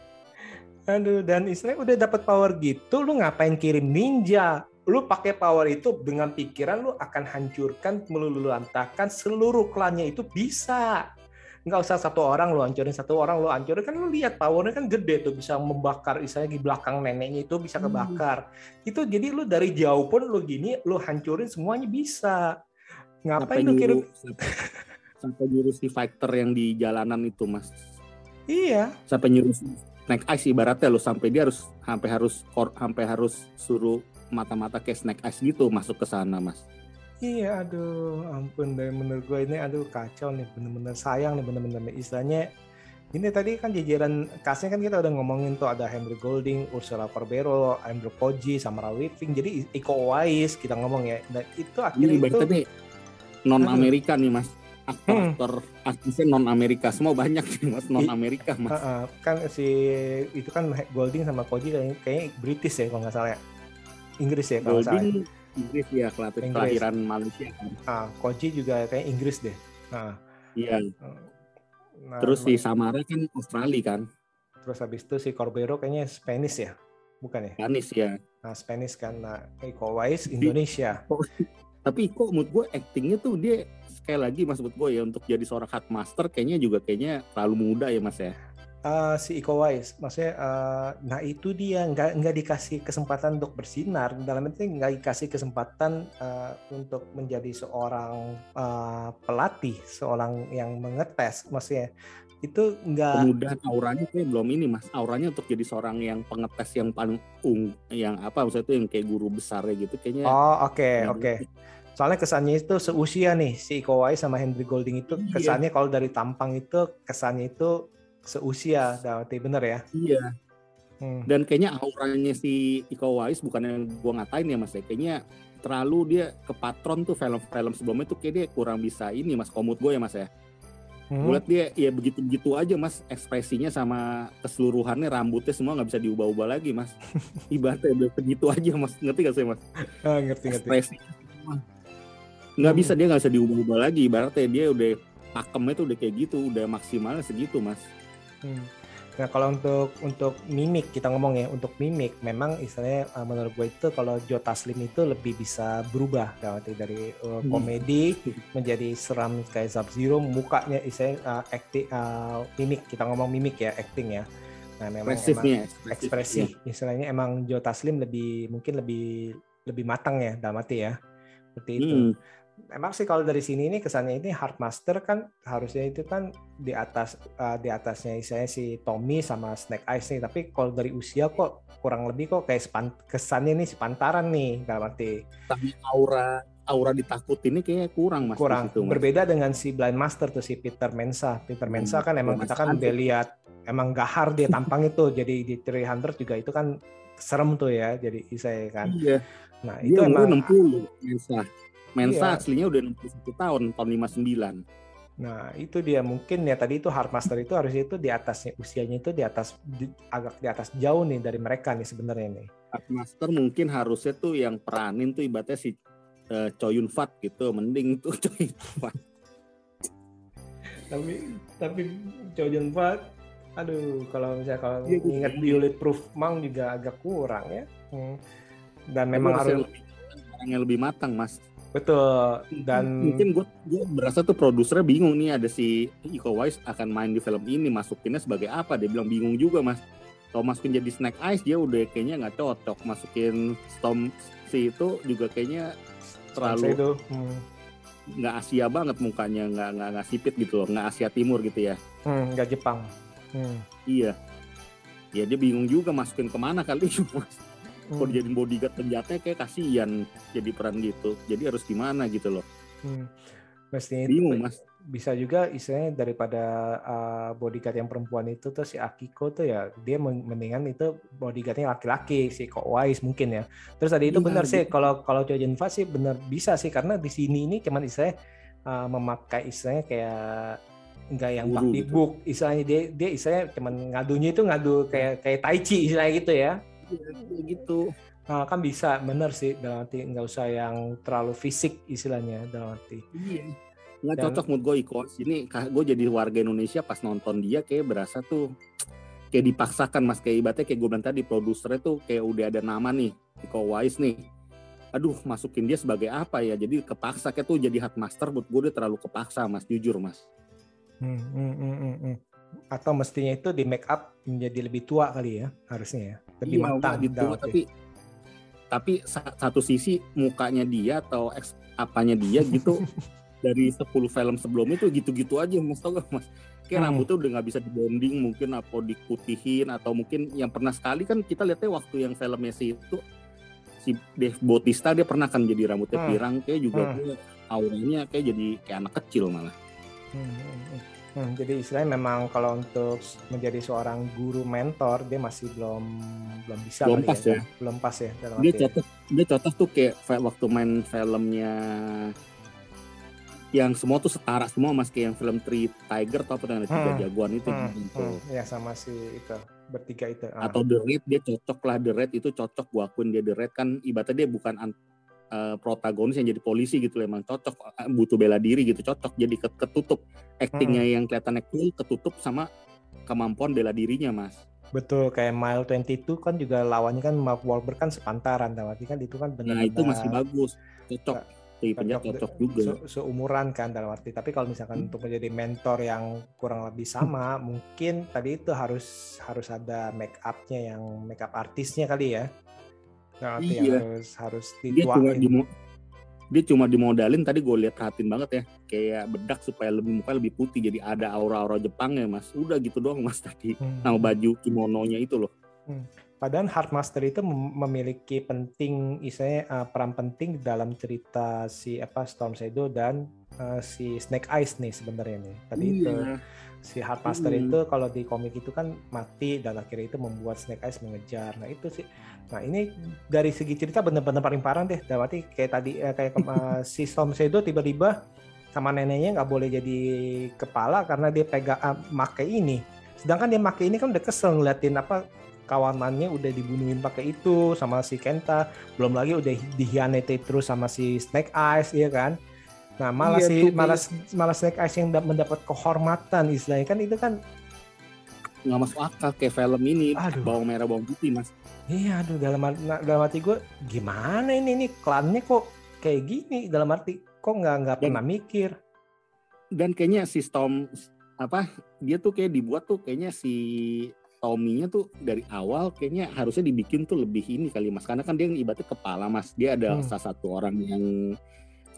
Aduh, dan istilahnya udah dapat power gitu, lu ngapain kirim ninja? Lu pakai power itu dengan pikiran lu akan hancurkan, melululantakan seluruh klannya itu bisa. Nggak usah satu orang lu hancurin, satu orang lu hancurin. Kan lu lihat powernya kan gede tuh, bisa membakar, istilahnya di belakang neneknya itu bisa kebakar. Itu jadi lu dari jauh pun lu gini, lu hancurin semuanya bisa. Ngapain lu kirim? sampai, nyuruh si fighter yang di jalanan itu mas Iya, sampai nyuruh Snake Eyes ibaratnya lo sampai dia harus sampai harus kor- sampai harus suruh mata-mata kayak Snake Eyes gitu masuk ke sana mas Iya, aduh, ampun deh menurut gue ini aduh kacau nih, bener-bener sayang nih bener-bener istilahnya. Ini tadi kan jajaran kasnya kan kita udah ngomongin tuh ada Henry Golding, Ursula Corbero, Andrew Koji, Samara Weaving, jadi Iko Uwais kita ngomong ya. Dan itu ini akhirnya itu ibaratnya nih non Amerika nih mas aktor-aktor aktornya non Amerika semua banyak nih mas non Amerika mas uh, uh, kan si itu kan Golding sama Koji kayaknya, kayaknya British ya kalau nggak salah ya. Inggris ya kalau nggak salah. Golding Inggris ya kelihatan Inggris. kelahiran Malaysia kan Ah, Koji juga kayak Inggris deh. Nah, iya nah, terus si Samara kan Australia kan terus habis itu si Corbero kayaknya Spanish ya, bukan ya? Spanish ya Nah, Spanish kan, nah, Iko Uwais Indonesia. Tapi kok menurut gue actingnya tuh dia sekali lagi mas menurut gue ya untuk jadi seorang headmaster kayaknya juga kayaknya terlalu muda ya mas ya? Eh, si Iko Uwais, maksudnya, eh, nah itu dia nggak nggak dikasih kesempatan untuk bersinar, dalam arti nggak dikasih kesempatan eh, untuk menjadi seorang eh, pelatih, seorang yang mengetes, maksudnya itu nggak kemudahan auranya kayak belum ini mas auranya untuk jadi seorang yang pengetes yang paling ung yang apa maksudnya itu yang kayak guru besarnya gitu kayaknya Oh oke Ya, oke. Soalnya kesannya itu seusia nih si Iko Uwais sama Henry Golding itu Iya. kesannya kalau dari tampang itu kesannya itu seusia, berarti bener ya? Iya. Hmm. Dan kayaknya auranya si Iko Uwais bukan yang gua ngatain ya mas ya. Kayaknya terlalu dia ke patron tuh film-film sebelumnya tuh kayak dia kurang bisa ini mas komut gue ya mas ya. Hmm. Gue liat dia ya begitu-begitu aja mas ekspresinya sama keseluruhannya rambutnya semua nggak bisa diubah-ubah lagi mas. Ibaratnya udah segitu aja mas ngerti gak sih mas? Ah, ngerti ngerti. Ekspresi nggak Hmm. bisa dia nggak bisa diubah-ubah lagi. Ibaratnya dia udah pakemnya tuh udah kayak gitu udah maksimalnya segitu mas. Hmm. Nah kalau untuk untuk mimik kita ngomong ya untuk mimik memang istilahnya uh, menurut gue itu kalau Joe Taslim itu lebih bisa berubah berarti dari uh, Hmm. komedi menjadi seram kayak Sub Zero mukanya istilahnya uh, acting uh, mimik kita ngomong mimik ya acting ya. Nah memang emang Ekspresifnya, ekspresi istilahnya emang Joe Taslim lebih mungkin lebih lebih matang ya dalam arti ya seperti itu. Hmm. Emang sih kalau dari sini ini kesannya ini Hardmaster kan harusnya itu kan di atas uh, di atasnya saya si Tommy sama Snake Eyes nih tapi kalau dari usia kok kurang lebih kok kayak sepan, kesannya nih sepantaran nih dalam arti Tapi aura aura ditakutin ini kayaknya kurang mas. kurang situ, Mas. berbeda dengan si Blind Master tuh si Peter Mensa Peter Mensa Hmm, kan emang kita kan udah lihat emang gahar dia tampang itu jadi di 300 juga itu kan serem tuh ya jadi saya kan Iya. nah Dia itu emang 60 Mensa. Mensa Iya. aslinya udah 61 tahun, tahun 59. Nah, itu dia mungkin ya tadi itu Hardmaster itu harusnya itu di atasnya usianya itu di atas di- agak di atas jauh nih dari mereka nih sebenarnya nih. Master mungkin harusnya tuh yang peranin tuh ibaratnya si eh, Choi Yun Fat gitu, mending tuh Choi Yun Fat. Tapi tapi Chow Fat aduh kalau misalnya kalau Iya, gitu. ingat Bullet Proof Mang juga agak kurang ya. Hmm. Dan memang harus lebih, yang lebih matang, Mas. Betul. Dan mungkin gue gue berasa tuh produsernya bingung nih ada si Iko Uwais akan main di film ini masukinnya sebagai apa? Dia bilang bingung juga mas. Kalau masukin jadi Snake Eyes dia udah kayaknya nggak cocok. Masukin Storm si itu juga kayaknya terlalu hmm. nggak Asia banget mukanya nggak nggak nggak sipit gitu loh nggak Asia Timur gitu ya. Hmm, nggak Jepang. Hmm. iya. Ya dia bingung juga masukin ke mana kali mas kalau Hmm. dijadiin bodyguard penjahatnya kayak kasihan jadi peran gitu jadi harus gimana gitu loh Hmm. Mestinya bingung mas bisa juga istilahnya daripada uh, bodyguard yang perempuan itu tuh si Akiko tuh ya dia men- mendingan itu bodyguardnya laki-laki si Wise mungkin ya terus tadi itu Iya, benar sih gitu. kalau kalau Chojin Fa sih benar bisa sih karena di sini ini cuman istilahnya uh, memakai istilahnya kayak nggak yang bak gitu. bibuk istilahnya dia dia istilahnya cuman ngadunya itu ngadu kayak kayak tai chi istilahnya gitu ya gitu Nah, kan bisa bener sih dalam arti nggak usah yang terlalu fisik istilahnya dalam arti Iya. Nggak Dan- cocok mood gue Iko. Ini gue jadi warga Indonesia pas nonton dia kayak berasa tuh kayak dipaksakan mas kayak ibaratnya kayak gue bilang tadi produsernya tuh kayak udah ada nama nih Iko Wise nih. Aduh masukin dia sebagai apa ya? Jadi kepaksa kayak tuh jadi hard master buat gue dia terlalu kepaksa mas jujur mas. Hmm, hmm, hmm, hmm, hmm. Atau mestinya itu di make up menjadi lebih tua kali ya harusnya ya lebih Iya, matang gitu. Tapi tapi sa- satu sisi mukanya dia atau eks, apanya dia gitu dari 10 film sebelumnya tuh gitu-gitu aja mas tau gak mas kayak Hmm. rambutnya udah nggak bisa dibonding mungkin apa diputihin atau mungkin yang pernah sekali kan kita lihatnya waktu yang filmnya si itu si Dave Bautista dia pernah kan jadi rambutnya Hmm. pirang kayak juga Hmm. auranya kayak jadi kayak anak kecil malah Hmm, hmm, jadi istilahnya memang kalau untuk menjadi seorang guru mentor dia masih belum belum bisa Belum kali pas ya. belum pas ya dalam dia arti. cocok dia cocok tuh kayak waktu main filmnya yang semua tuh setara semua mas kayak yang film Three Tiger atau apa tiga Hmm. jagoan itu Hmm, gitu. hmm, ya sama si itu bertiga itu. Ah. atau The Red dia cocok lah The Red itu cocok gua akuin dia The Red kan ibaratnya dia bukan eh, protagonis yang jadi polisi gitu loh, emang cocok eh, butuh bela diri gitu cocok. Jadi ket- ketutup. Actingnya yang kelihatannya cool ketutup sama kemampuan bela dirinya mas. Betul kayak Mile 22 kan juga lawannya kan Mark Wahlberg kan sepantaran arti kan itu kan benar nah itu masih bagus. Cocok. Penjahat cocok. juga se- seumuran kan dalam arti. Tapi kalau misalkan untuk menjadi mentor yang kurang lebih sama mungkin tadi itu harus harus ada make upnya yang make up artisnya kali ya yang Iya. harus harus dia cuma dimo- dia cuma dimodalin tadi gue lihat perhatiin banget ya kayak bedak supaya lebih muka lebih putih jadi ada aura-aura Jepang ya mas udah gitu doang mas tadi Hmm. sama baju kimononya itu loh Padahal Heartmaster itu mem- memiliki penting, istilahnya uh, peran penting dalam cerita si apa Storm Shadow dan uh, si Snake Eyes nih sebenarnya nih. Tadi itu Iya. Si Heartmaster Hmm. itu kalau di komik itu kan mati dan akhirnya itu membuat Snake Eyes mengejar. Nah itu sih. Nah ini dari segi cerita bener-bener paling parah deh. Dalam arti kayak tadi eh, kayak eh, si Storm Shadow tiba-tiba sama neneknya nggak boleh jadi kepala karena dia pegang ah, make ini. Sedangkan dia make ini kan udah kesel ngeliatin apa kawanannya udah dibunuhin pakai itu sama si Kenta. Belum lagi udah dihianati terus sama si Snake Eyes ya kan. Nah, malah Iya si tuh, malah malah Snake Eyes yang da- mendapat kehormatan istilahnya kan itu kan nggak masuk akal kayak film ini Aduh. bawang merah bawang putih mas Iya, aduh dalam dalam hati gue gimana ini nih klannya kok kayak gini dalam arti kok nggak nggak Dan- pernah mikir. dan kayaknya si Storm apa dia tuh kayak dibuat tuh kayaknya si Tommy-nya tuh dari awal kayaknya harusnya dibikin tuh lebih ini kali mas karena kan dia yang ibaratnya kepala mas dia ada Hmm. salah satu orang yang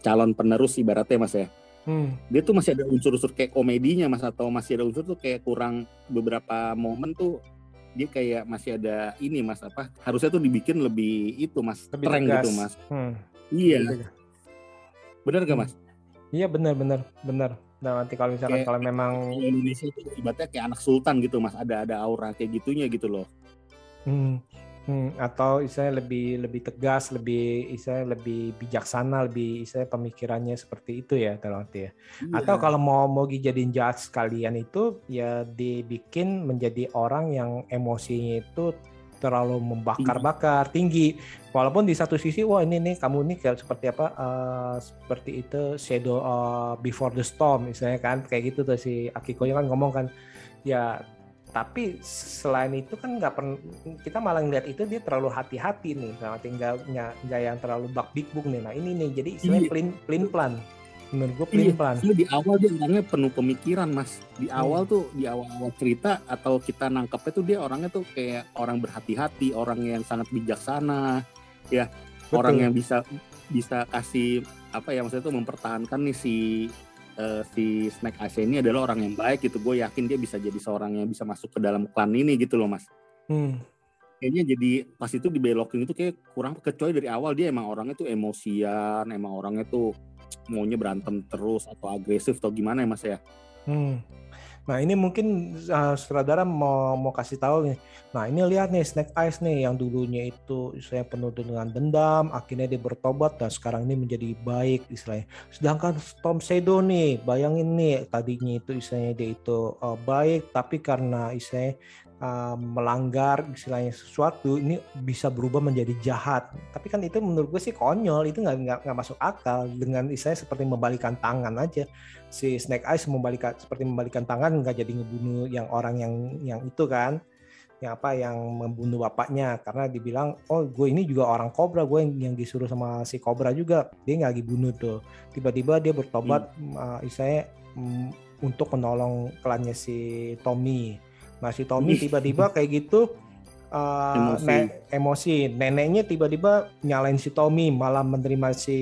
calon penerus ibaratnya mas ya. Hmm. dia tuh masih ada unsur-unsur kayak komedinya mas atau masih ada unsur tuh kayak kurang beberapa momen tuh dia kayak masih ada ini mas apa harusnya tuh dibikin lebih itu mas Lebih tegas. gitu mas. Hmm. iya. Lebih benar gak mas? Iya benar benar benar. Nah nanti kalau misalkan Kayak- kalau memang Indonesia itu ibaratnya kayak anak sultan gitu mas. Ada ada aura kayak gitunya gitu loh. Hmm, hmm, atau istilahnya lebih lebih tegas, lebih istilahnya lebih bijaksana, lebih istilahnya pemikirannya seperti itu ya dalam arti ya. Atau kalau mau mau dijadiin jahat sekalian itu ya dibikin menjadi orang yang emosinya itu terlalu membakar-bakar tinggi. Walaupun di satu sisi wah ini nih kamu nih kayak seperti apa eh, seperti itu shadow eh, before the storm misalnya kan kayak gitu tuh si Akiko kan ngomong kan ya tapi selain itu kan nggak pernah kita malah ngeliat itu dia terlalu hati-hati nih sama tinggal nggak yang terlalu bak big book nih nah ini nih jadi istilahnya Iya. pelin pelin plan menurut gue pelin Iya, plan soalnya di awal dia orangnya penuh pemikiran mas. Di Hmm. awal tuh di awal-awal cerita atau kita nangkepnya tuh dia orangnya tuh kayak orang berhati-hati, orang yang sangat bijaksana, ya orang yang bisa bisa kasih apa ya maksudnya tuh mempertahankan nih si eh, si Snake Eyes ini adalah orang yang baik gitu. Gue yakin dia bisa jadi seorang yang bisa masuk ke dalam klan ini gitu loh mas. Hmm. Kayaknya jadi pas itu dibelokin itu kayak kurang kecuali dari awal dia emang orangnya tuh emosian, emang orangnya tuh maunya berantem terus atau agresif atau gimana ya mas ya? Hmm. Nah ini mungkin uh, sutradara mau mau kasih tahu nih. Nah ini lihat nih Snake Eyes nih yang dulunya itu saya penuh dengan dendam, akhirnya dia bertobat dan sekarang ini menjadi baik istilahnya. Sedangkan Tom Shadow nih, bayangin nih tadinya itu istilahnya dia itu uh, baik, tapi karena istilahnya uh, melanggar istilahnya sesuatu ini bisa berubah menjadi jahat. Tapi kan itu menurut gue sih konyol, itu nggak nggak masuk akal. Dengan istilahnya seperti membalikan tangan aja. Si Snake Eyes membalikan seperti membalikan tangan nggak jadi ngebunuh yang orang yang yang itu kan. Yang apa yang membunuh bapaknya. Karena dibilang oh gue ini juga orang kobra gue yang, yang disuruh sama si kobra juga. Dia nggak dibunuh tuh. Tiba-tiba dia bertobat uh, istilahnya mm, untuk menolong klannya si Tommy nah si Tommy tiba-tiba kayak gitu uh, Emosi. ne- emosi. Neneknya tiba-tiba nyalain si Tommy malah menerima si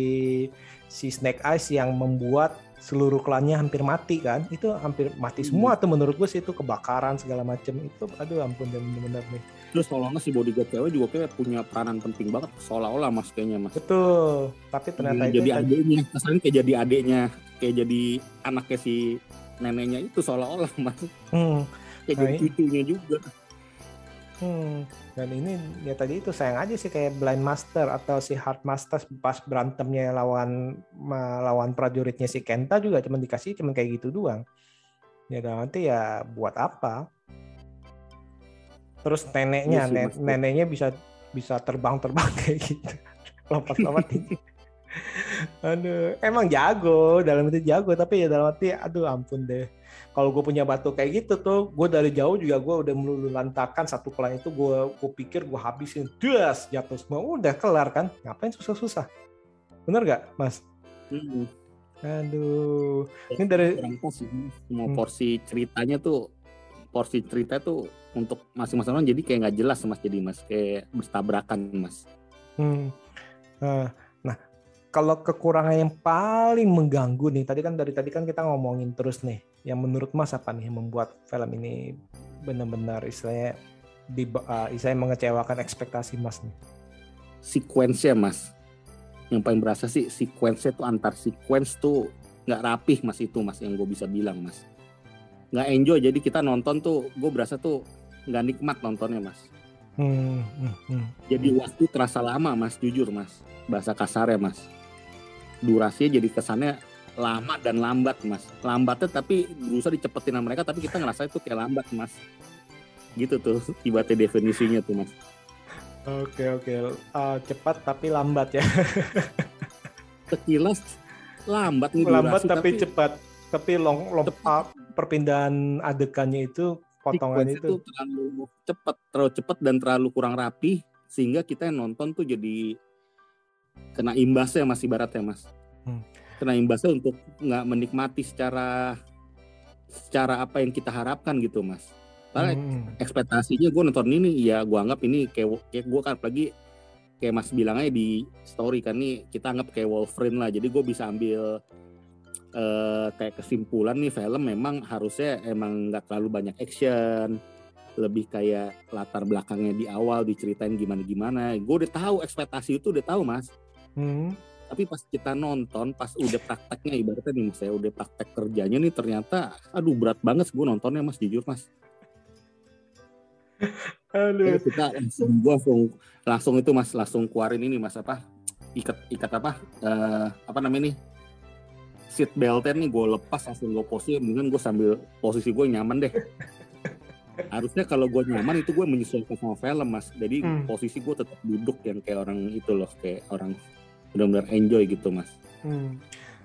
si Snake Eyes yang membuat seluruh klannya hampir mati kan? Itu hampir mati semua tuh menurut gue sih itu kebakaran segala macem. Itu aduh ampun dan bener-bener nih. Terus seolah-olah si bodyguard cewek juga kayak punya peranan penting banget seolah-olah mas kayaknya mas. betul tapi ternyata itu jadi adiknya, kesannya kayak jadi adiknya, kayak jadi anaknya si neneknya itu seolah-olah mas. hmm, Kayak Nah, jadi ini- cucunya juga. hmm. dan ini ya tadi itu sayang aja sih kayak Blind Master atau si Hard Master pas berantemnya lawan lawan prajuritnya si Kenta juga cuma dikasih cuma kayak gitu doang. Ya dan nanti ya buat apa? Terus neneknya Iya sih, nen- neneknya bisa bisa terbang-terbang kayak gitu. Lompat-lompat. Tinggi aduh emang jago dalam itu jago tapi ya dalam arti aduh ampun deh kalau gue punya batu kayak gitu tuh gue dari jauh juga gue udah melulu lantakan satu klan itu gue gue pikir gue habisin das jatuh semua udah kelar kan ngapain susah-susah bener gak mas Hmm. aduh ini dari semua Hmm. porsi ceritanya tuh porsi cerita tuh untuk masing-masing orang jadi kayak nggak jelas mas jadi mas kayak bertabrakan mas Hmm. Nah, nah, kalau kekurangan yang paling mengganggu nih, tadi kan dari tadi kan kita ngomongin terus nih, yang menurut Mas apa nih yang membuat film ini benar-benar istilahnya di uh, saya mengecewakan ekspektasi Mas nih? Sequence-nya mas, yang paling berasa sih sequence-nya tuh antar sequence tuh nggak rapih mas itu mas yang gue bisa bilang mas. Nggak enjoy jadi kita nonton tuh gue berasa tuh nggak nikmat nontonnya mas. Hmm, hmm, hmm. Jadi waktu terasa lama mas jujur mas, bahasa kasarnya mas. Durasinya jadi kesannya lama dan lambat mas. Lambatnya tapi berusaha dicepetin sama mereka tapi kita ngerasa itu kayak lambat mas. Gitu tuh ibaratnya definisinya tuh mas. Oke oke Uh, cepat tapi lambat ya. Sekilas lambat nih lambat durasi, tapi, cepat. Tapi long, long uh, perpindahan adegannya itu potongan itu. tuh terlalu cepat, terlalu cepat dan terlalu kurang rapi sehingga kita yang nonton tuh jadi kena imbasnya mas ibaratnya mas. Hmm. Kena imbasnya untuk nggak menikmati secara secara apa yang kita harapkan gitu mas. Karena Hmm. ekspektasinya gue nonton ini ya gue anggap ini kayak kayak gue kan apalagi kayak mas bilang aja di story kan nih kita anggap kayak Wolverine lah jadi gue bisa ambil eh, kayak kesimpulan nih film memang harusnya emang nggak terlalu banyak action lebih kayak latar belakangnya di awal diceritain gimana gimana gue udah tahu ekspektasi itu udah tahu mas Hmm. Tapi pas kita nonton pas udah prakteknya ibaratnya nih mas saya udah praktek kerjanya nih ternyata aduh berat banget gue nontonnya mas jujur mas Aduh. Kita langsung gua langsung langsung itu mas langsung keluarin ini mas apa ikat ikat apa eh, apa namanya nih seat beltnya nih gue lepas langsung gue posisi mendingan gue sambil posisi gue nyaman deh harusnya kalau gue nyaman itu gue menyesuaikan sama film mas jadi Hmm. posisi gue tetap duduk yang kayak orang itu loh kayak orang benar-benar enjoy gitu mas Hmm.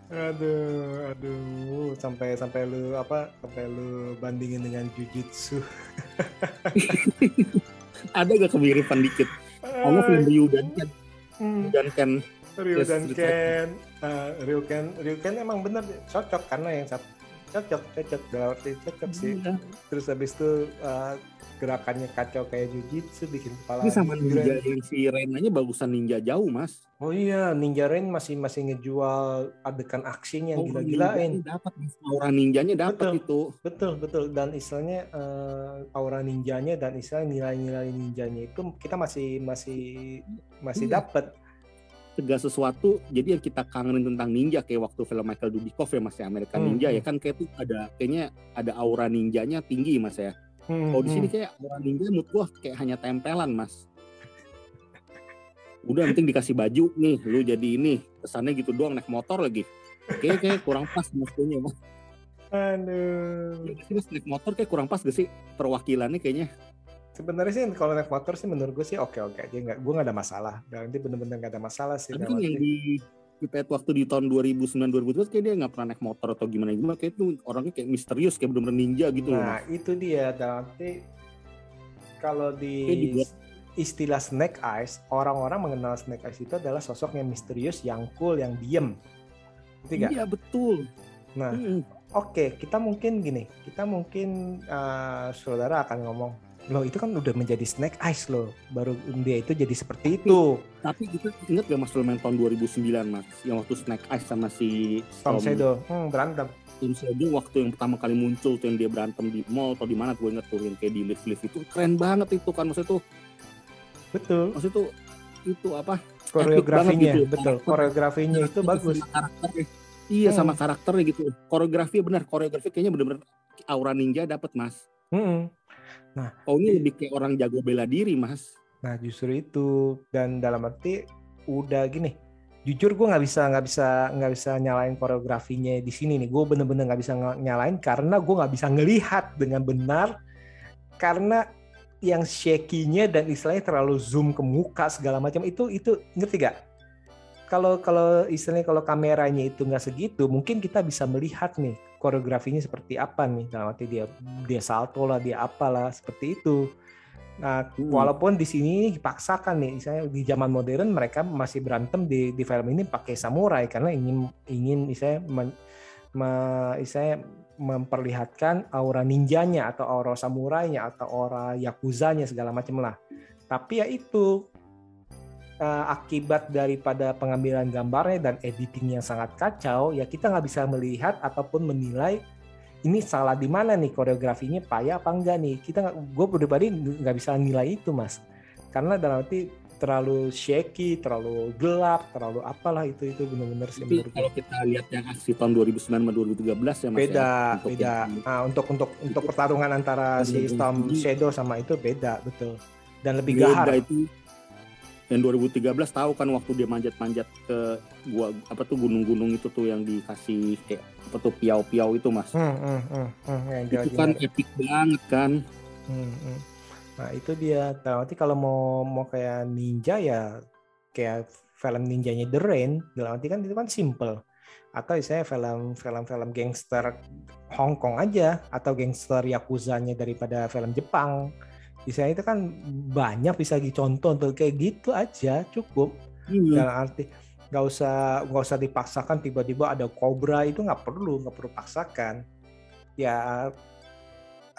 Aduh, aduh, sampai sampai lu apa? Sampai lu bandingin dengan jujitsu. ada gak kemiripan dikit Allah film Ryu dan Ken Hmm. dan Ken Ryu Yes, dan cerita. Ken, Eh, Ryu Ken, Ryu Ken emang bener cocok karena yang satu cocok, cocok dalam arti cocok sih. Iya. Terus habis itu eh, gerakannya kacau kayak jujitsu bikin kepala. ini sama ninja yang si Renanya bagusan ninja jauh mas Oh iya, Ninja Rain masih masih ngejual adegan aksinya yang Aura gila-gilain. dapat aura ninjanya dapat itu Betul betul dan istilahnya eh, aura ninjanya dan istilah nilai-nilai ninjanya itu kita masih masih masih Iya. dapat. Segala sesuatu jadi yang kita kangenin tentang ninja kayak waktu film Michael Dudikoff ya mas ya American Hmm, Ninja hmm. ya kan kayak tuh ada kayaknya ada aura ninjanya tinggi mas ya. Kalau di sini kayak aura ninja menurut gua kayak hanya tempelan mas. Udah penting dikasih baju nih lu jadi ini kesannya gitu doang naik motor lagi. Kayak kayak kurang pas mas kayaknya mas. Aduh. Ya, sih, Mas, naik motor kayak kurang pas gak sih perwakilannya kayaknya Sebenarnya sih kalau naik motor sih menurut gue sih oke-oke aja nggak gue nggak ada masalah. Dan nanti bener-bener nggak ada masalah sih. Tapi yang di lihat waktu di tahun 2009 2012 kayak dia nggak pernah naik motor atau gimana gimana kayak itu orangnya kayak misterius kayak bener-bener ninja gitu loh. Nah itu dia arti kalau di istilah Snake Eyes orang-orang mengenal Snake Eyes itu adalah sosok yang misterius, yang cool, yang diem. Nggak? Iya betul. Nah. Oke, kita mungkin gini, kita mungkin eh, saudara akan ngomong, loh itu kan udah menjadi snake eyes loh, baru dia itu jadi seperti itu. Tapi kita inget gak mas yang tahun 2009 mas? Yang waktu Snake Eyes sama si Tom Shadow, hmm, berantem. Tom Shadow waktu yang pertama kali muncul tuh yang dia berantem di mall atau di mana tuh gue inget tuh yang kayak di lift lift itu. Keren banget itu kan maksudnya tuh. Betul, maksudnya tuh itu apa? Koreografinya, gitu. betul, koreografinya itu bagus. karakternya. Iya Hmm. sama karakternya gitu. Koreografi benar. Koreografi kayaknya bener-bener aura ninja dapet mas Mm-mm. oh ini lebih kayak orang jago bela diri mas Nah justru itu dan dalam arti udah gini, jujur gue nggak bisa nggak bisa nggak bisa nyalain koreografinya di sini nih, gue bener-bener nggak bisa nyalain karena gue nggak bisa ngelihat dengan benar karena yang shaky-nya dan istilahnya terlalu zoom ke muka segala macam itu itu ngerti gak? Kalau kalau istilahnya kalau kameranya itu nggak segitu, mungkin kita bisa melihat nih koreografinya seperti apa nih dalam arti dia dia salto lah dia apalah seperti itu. Nah, Hmm. walaupun di sini dipaksakan nih, misalnya di zaman modern mereka masih berantem di di film ini pakai samurai karena ingin ingin misalnya men, me- misalnya memperlihatkan aura ninjanya atau aura samurainya atau aura yakuzanya segala macam lah. Tapi ya itu eh, akibat daripada pengambilan gambarnya dan editing yang sangat kacau, ya kita nggak bisa melihat ataupun menilai ini salah di mana nih koreografinya payah apa enggak nih. Kita gue pribadi nggak bisa nilai itu mas. Karena dalam arti terlalu shaky terlalu gelap terlalu apalah itu itu benar-benar sih menurut kalau kita lihat yang aksi tahun 2009 sama 2013 ya mas beda ya, untuk beda. yang- nah, untuk untuk untuk pertarungan antara si Storm. Shadow sama itu beda betul. Dan lebih beda gahar. itu yang 2013 tahu kan waktu dia manjat-manjat ke gua apa tuh gunung-gunung itu tuh yang dikasih kayak apa tuh piau-piau itu mas Hmm, hmm, hmm, hmm, itu lagi kan nyari. epic banget kan Hmm, hmm. Nah itu dia. Nah, Nanti kalau mau mau kayak ninja ya kayak film ninjanya The Rain. Dalam arti kan itu kan simple. Atau misalnya film film film gangster Hong Kong aja atau gangster yakuzanya daripada film Jepang. Misalnya itu kan banyak bisa dicontoh untuk kayak gitu aja cukup. Iya. Dalam arti nggak usah nggak usah dipaksakan tiba-tiba ada kobra itu nggak perlu nggak perlu paksakan ya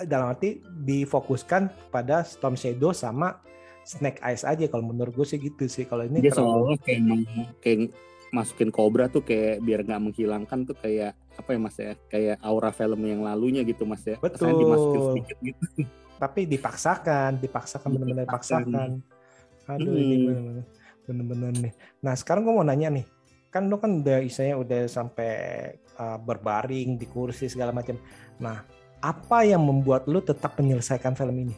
dalam arti difokuskan pada Storm Shadow sama Snake Eyes aja kalau menurut gue sih gitu sih kalau ini dia terlalu kayak kayak masukin kobra tuh kayak biar nggak menghilangkan tuh kayak apa ya mas ya? Kayak aura film yang lalunya gitu mas ya? Betul. Kesannya dimasukin sedikit gitu. Tapi dipaksakan dipaksakan benar-benar dipaksakan. Aduh ini Hmm. bener-bener bener-bener nih. Nah sekarang gue mau nanya nih. Kan lo kan udah istilahnya udah sampai uh, berbaring di kursi segala macam. Nah apa yang membuat lu tetap menyelesaikan film ini?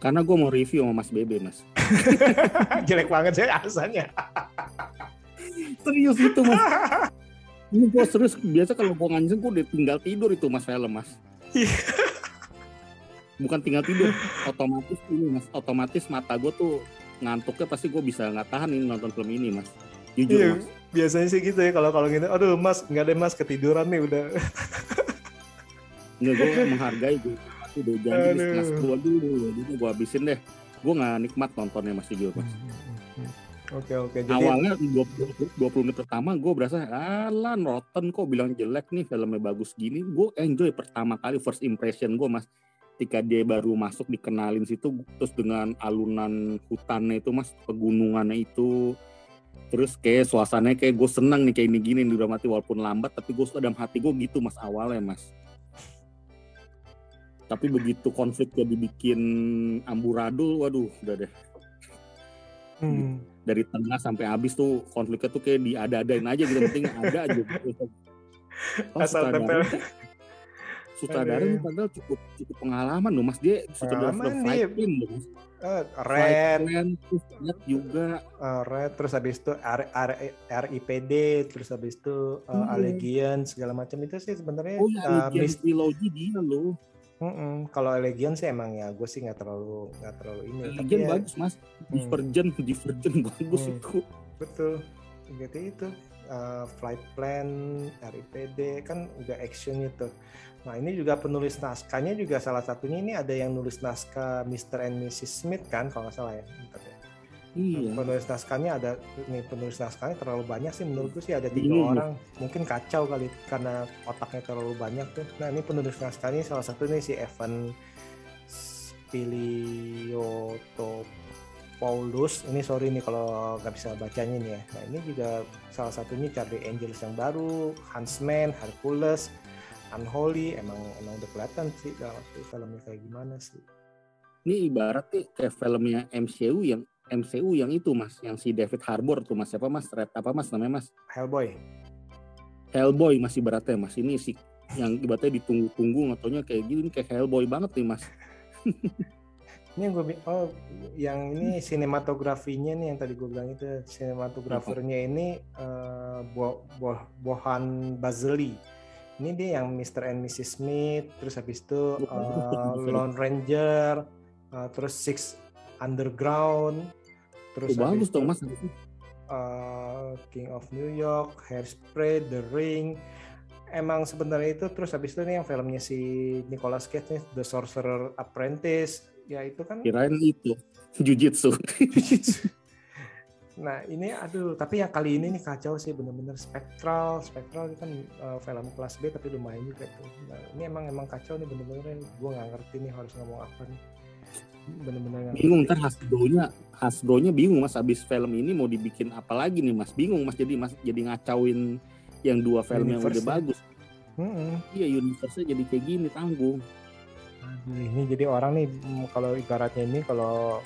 Karena gue mau review sama mas Bebe mas. Jelek banget sih alasannya. Serius itu mas ini gue serius biasa kalau gue nganceng gue udah tinggal tidur itu mas film mas. Iya. bukan tinggal tidur otomatis ini mas. Otomatis mata gue tuh ngantuknya pasti gue bisa nggak tahan ini nonton film ini mas. Jujur Iya, mas. biasanya sih gitu ya kalau kalau gitu aduh mas nggak ada mas ketiduran nih udah. Nggak, gue menghargai gue pasti udah janji di setengah sepuluh dulu jadi gue habisin deh. Gue nggak nikmat nontonnya mas jujur mas oke oke. Jadi awalnya 20, 20 menit pertama gue berasa alah rotten kok bilang jelek nih filmnya bagus gini. Gue enjoy pertama kali first impression gue mas. Ketika dia baru masuk dikenalin situ terus dengan alunan hutannya itu mas pegunungannya itu terus kayak suasananya kayak gue seneng nih kayak ini gini di dalam hati walaupun lambat tapi gue suka dalam hati gue gitu mas awalnya mas. Tapi begitu konfliknya dibikin amburadul waduh udah deh. Hmm, dari tengah sampai habis tuh konfliknya tuh kayak diada-adain aja gitu penting ada aja gitu. Oh, Asal tempel. sutradara ini padahal cukup cukup pengalaman loh mas dia sutradara film. Fight loh mas. Fight red terus Red juga eh, red terus habis itu R, R, RIPD terus habis itu eh, Hmm. Allegiant segala macam itu sih sebenarnya oh ya Legion mis- Trilogy dia loh Mm-mm. kalau Allegiant sih emang ya gue sih nggak terlalu nggak terlalu ini tapi Legion ya, bagus mas Divergent Divergent bagus Hmm. itu betul gitu itu uh, flight plan RIPD kan udah action itu nah ini juga penulis naskahnya juga salah satunya ini ada yang nulis naskah Mr. and Mrs. Smith kan kalau nggak salah ya Bentar ya. Iya. Penulis naskahnya ada nih penulis naskahnya terlalu banyak sih menurutku sih ada tiga Bingung. orang. Mungkin kacau kali karena otaknya terlalu banyak tuh. Nah ini penulis naskahnya salah satu nih si Evan Spiliotopoulos. Ini sorry nih kalau nggak bisa bacanya nih ya. Nah ini juga salah satunya Charlie Angels yang baru Huntsman Hercules Unholy. Emang emang udah kelihatan sih dalam filmnya kayak gimana sih. Ini ibaratnya kayak filmnya MCU yang MCU yang itu mas. Yang si David Harbour tuh mas. Siapa mas? Red apa mas namanya mas? Hellboy. Hellboy masih beratnya mas. Ini sih yang ibaratnya ditunggu-tunggu ngatonya kayak gini kayak Hellboy banget nih mas. Ini yang gue oh yang ini sinematografinya nih yang tadi gue bilang itu sinematografernya ini eh, Bo, Bo- Bohan Bazeli. Ini dia yang Mr. and Mrs. Smith, terus habis itu eh, Lone Ranger, eh, terus Six Underground, terus Oh, bagus dong itu, mas eh, King of New York, Hairspray, The Ring. Emang sebenarnya itu terus habis itu nih yang filmnya si Nicolas Cage nih The Sorcerer Apprentice. Ya itu kan kirain itu Jujitsu Nah ini aduh tapi yang kali ini nih kacau sih bener-bener spektral spektral ini kan uh, film kelas B tapi lumayan juga tuh. Nah, ini emang emang kacau nih bener-bener gue nggak ngerti nih harus ngomong apa nih bener-bener bingung ntar Hasbro-nya Hasbro-nya bingung mas abis film ini mau dibikin apa lagi nih mas bingung mas jadi mas jadi ngacauin yang dua film yang udah Universe ya. bagus Mm-mm. iya universe jadi kayak gini tanggung ini jadi orang nih mm, kalau ibaratnya ini kalau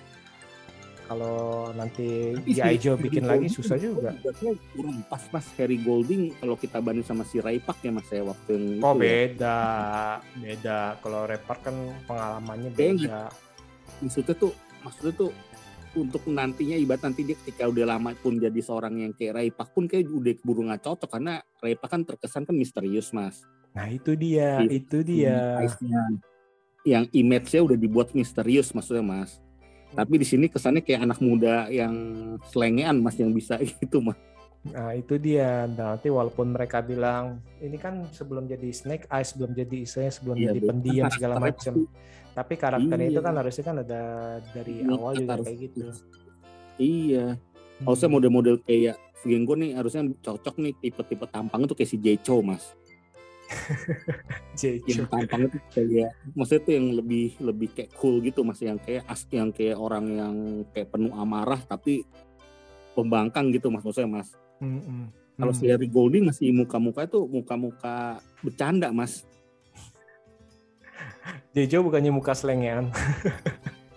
kalau nanti G.I. Joe Harry bikin lagi Golding susah juga. ibaratnya kurang pas mas Harry Golding kalau kita banding sama si Ray Park ya mas ya waktu yang Oh itu ya. beda, beda. Kalau Repar kan pengalamannya Beda. beda. Maksudnya tuh maksudnya tuh untuk nantinya ibarat nanti dia ketika udah lama pun jadi seorang yang kayak Ray Park pun kayak udah keburu nggak cocok karena Ray Park kan terkesan kan misterius mas Nah itu dia, Iya. itu dia. Yang image-nya udah dibuat misterius maksudnya mas tapi di sini kesannya kayak anak muda yang selengean mas yang bisa gitu mas Nah itu dia. Nanti walaupun mereka bilang ini kan sebelum jadi Snake Eyes, sebelum jadi istilahnya sebelum Iya, jadi pendiam segala macam. Tapi karakternya itu Iya. kan harusnya kan ada dari Iya, awal juga harus- kayak gitu. iya harusnya Hmm. model-model kayak Gengo nih harusnya cocok nih tipe-tipe tampang itu kayak si Jecho mas yang tampang itu kayak maksudnya tuh yang lebih lebih kayak cool gitu mas yang kayak as yang kayak orang yang kayak penuh amarah tapi pembangkang gitu mas maksudnya mas Hmm, hmm. kalau Hmm. si Harry Golding masih muka-muka itu muka-muka bercanda mas Jejo bukannya muka selengean.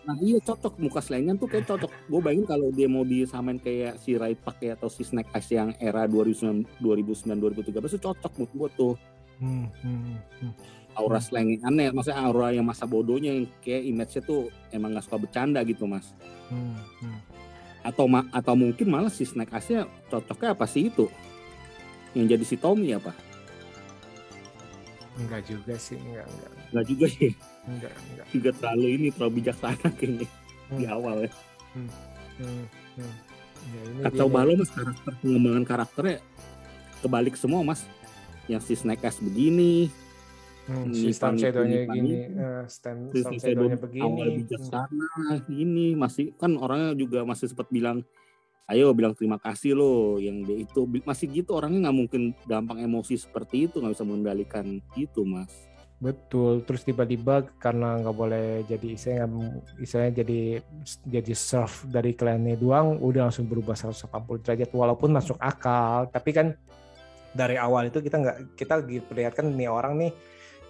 nah iya cocok muka selengan tuh kayak cocok gue bayangin kalau dia mau disamain kayak si Ray Park ya, atau si Snake Eyes yang era 2009 2009 2013 itu cocok menurut gue tuh Hmm, hmm, hmm. aura slang aneh maksudnya aura yang masa bodohnya yang kayak image-nya tuh emang gak suka bercanda gitu mas Hmm, hmm. Atau ma- atau mungkin malah si Snake Eyes-nya cocoknya apa sih itu? Yang jadi si Tommy apa? Enggak juga sih, enggak, enggak, nggak juga sih. Enggak, enggak. juga terlalu ini terlalu bijaksana kayaknya di Hmm. awal ya. Hmm, hmm. Ya, ini kacau dia. balau mas. Karakter pengembangan karakternya kebalik semua mas. Yang si Snake Eyes begini Hmm, Ini si Storm Fanny- Shadow-nya gini, Storm, si Storm Shadow Shadow-nya awal begini. Hmm. bijaksana gini masih kan orangnya juga masih sempat bilang ayo bilang terima kasih lo yang dia itu masih gitu orangnya nggak mungkin gampang emosi seperti itu nggak bisa mengendalikan itu mas Betul, terus tiba-tiba karena nggak boleh jadi istilahnya, istilahnya jadi jadi serve dari kliennya doang, udah langsung berubah 180 derajat walaupun masuk akal, tapi kan dari awal itu kita nggak kita perlihatkan nih orang nih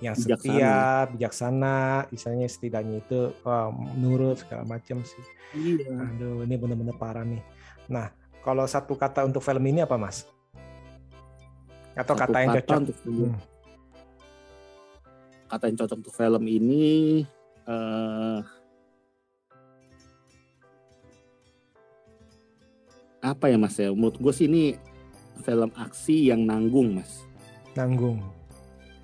yang Bijaksana. setia, bijaksana, istilahnya setidaknya itu wah, nurut segala macam sih. iya Aduh, ini bener-bener parah nih. Nah, kalau satu kata untuk film ini apa, Mas? Atau Satu kata yang cocok? untuk film, Hmm. kata yang cocok untuk film ini eh apa ya mas ya menurut gue sih ini film aksi yang nanggung mas Nanggung.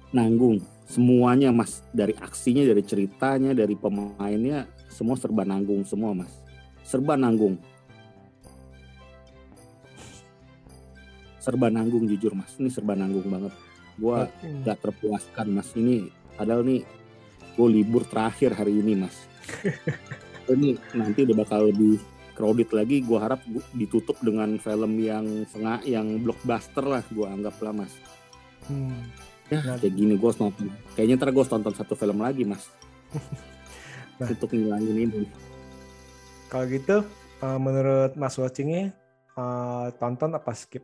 nanggung semuanya mas. Dari aksinya dari ceritanya dari pemainnya semua serba nanggung semua mas. Serba nanggung. Serba nanggung jujur mas. Ini serba nanggung banget. Gua nggak terpuaskan mas. Ini padahal nih gue libur terakhir hari ini mas. Ini nanti udah bakal lebih crowded lagi. Gue harap gua ditutup dengan film yang setengah yang blockbuster lah gue anggap lah mas. Hmm. Ya Nah. kayak gini gue nonton kayaknya ntar gue tonton satu film lagi mas Nah. untuk ngilangin ini Kalau gitu, eh, menurut Mas Watchingnya eh, tonton apa skip?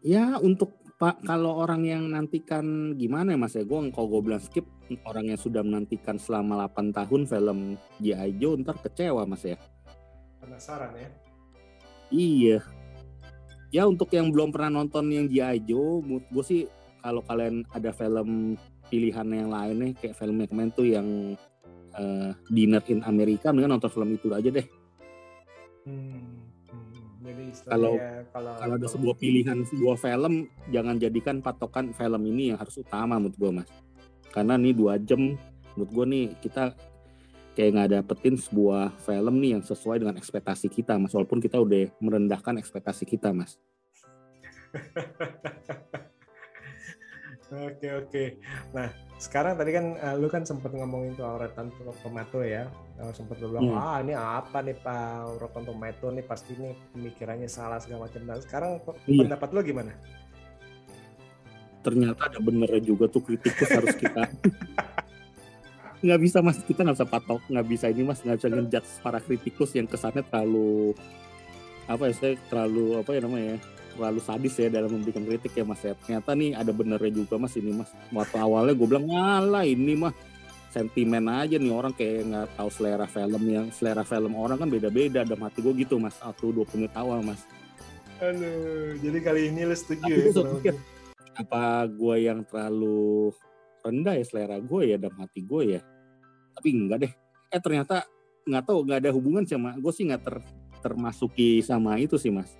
ya untuk pak kalau orang yang nantikan gimana ya mas ya gue kalau gue bilang skip orang yang sudah menantikan selama 8 tahun film G.I. Joe ntar kecewa mas ya Penasaran ya? Iya. Ya untuk yang belum pernah nonton yang G.I. Joe, menurut gue sih kalau kalian ada film pilihan yang lain nih, kayak film kemarin tuh yang eh, Dinner in America, mendingan nonton film itu aja deh. Hmm. hmm. Jadi Kalau- kalau Kalau ada sebuah pilihan sebuah film, jangan jadikan patokan film ini yang harus utama menurut gue mas. Karena nih dua jam, menurut gue nih kita kayak nggak dapetin sebuah film nih yang sesuai dengan ekspektasi kita mas. Walaupun kita udah merendahkan ekspektasi kita mas. Oke oke. Nah sekarang tadi kan eh, lu kan sempat ngomongin soal Rotten Tomato ya. Eh, sempat lu bilang Hmm. ah ini apa nih Pak Rotten Tomato nih pasti nih pemikirannya salah segala macam. Nah sekarang Iya. pendapat lu gimana? ternyata ada benernya juga tuh kritikus harus kita nggak bisa mas kita nggak bisa patok nggak bisa ini mas nggak bisa ngejudge para kritikus yang kesannya terlalu apa ya saya terlalu apa ya namanya ya terlalu sadis ya dalam memberikan kritik ya mas ya. Ternyata nih ada benernya juga mas ini mas. Waktu awalnya gue bilang ngalah ini mah sentimen aja nih orang kayak nggak tahu selera film yang selera film orang kan beda-beda dalam hati gue gitu mas waktu 20 menit awal mas Aduh, jadi kali ini lu setuju ya? apa gue yang terlalu rendah ya selera gue ya dalam hati gue ya tapi enggak deh eh ternyata nggak tahu nggak ada hubungan sama gue sih nggak ter termasuki sama itu sih mas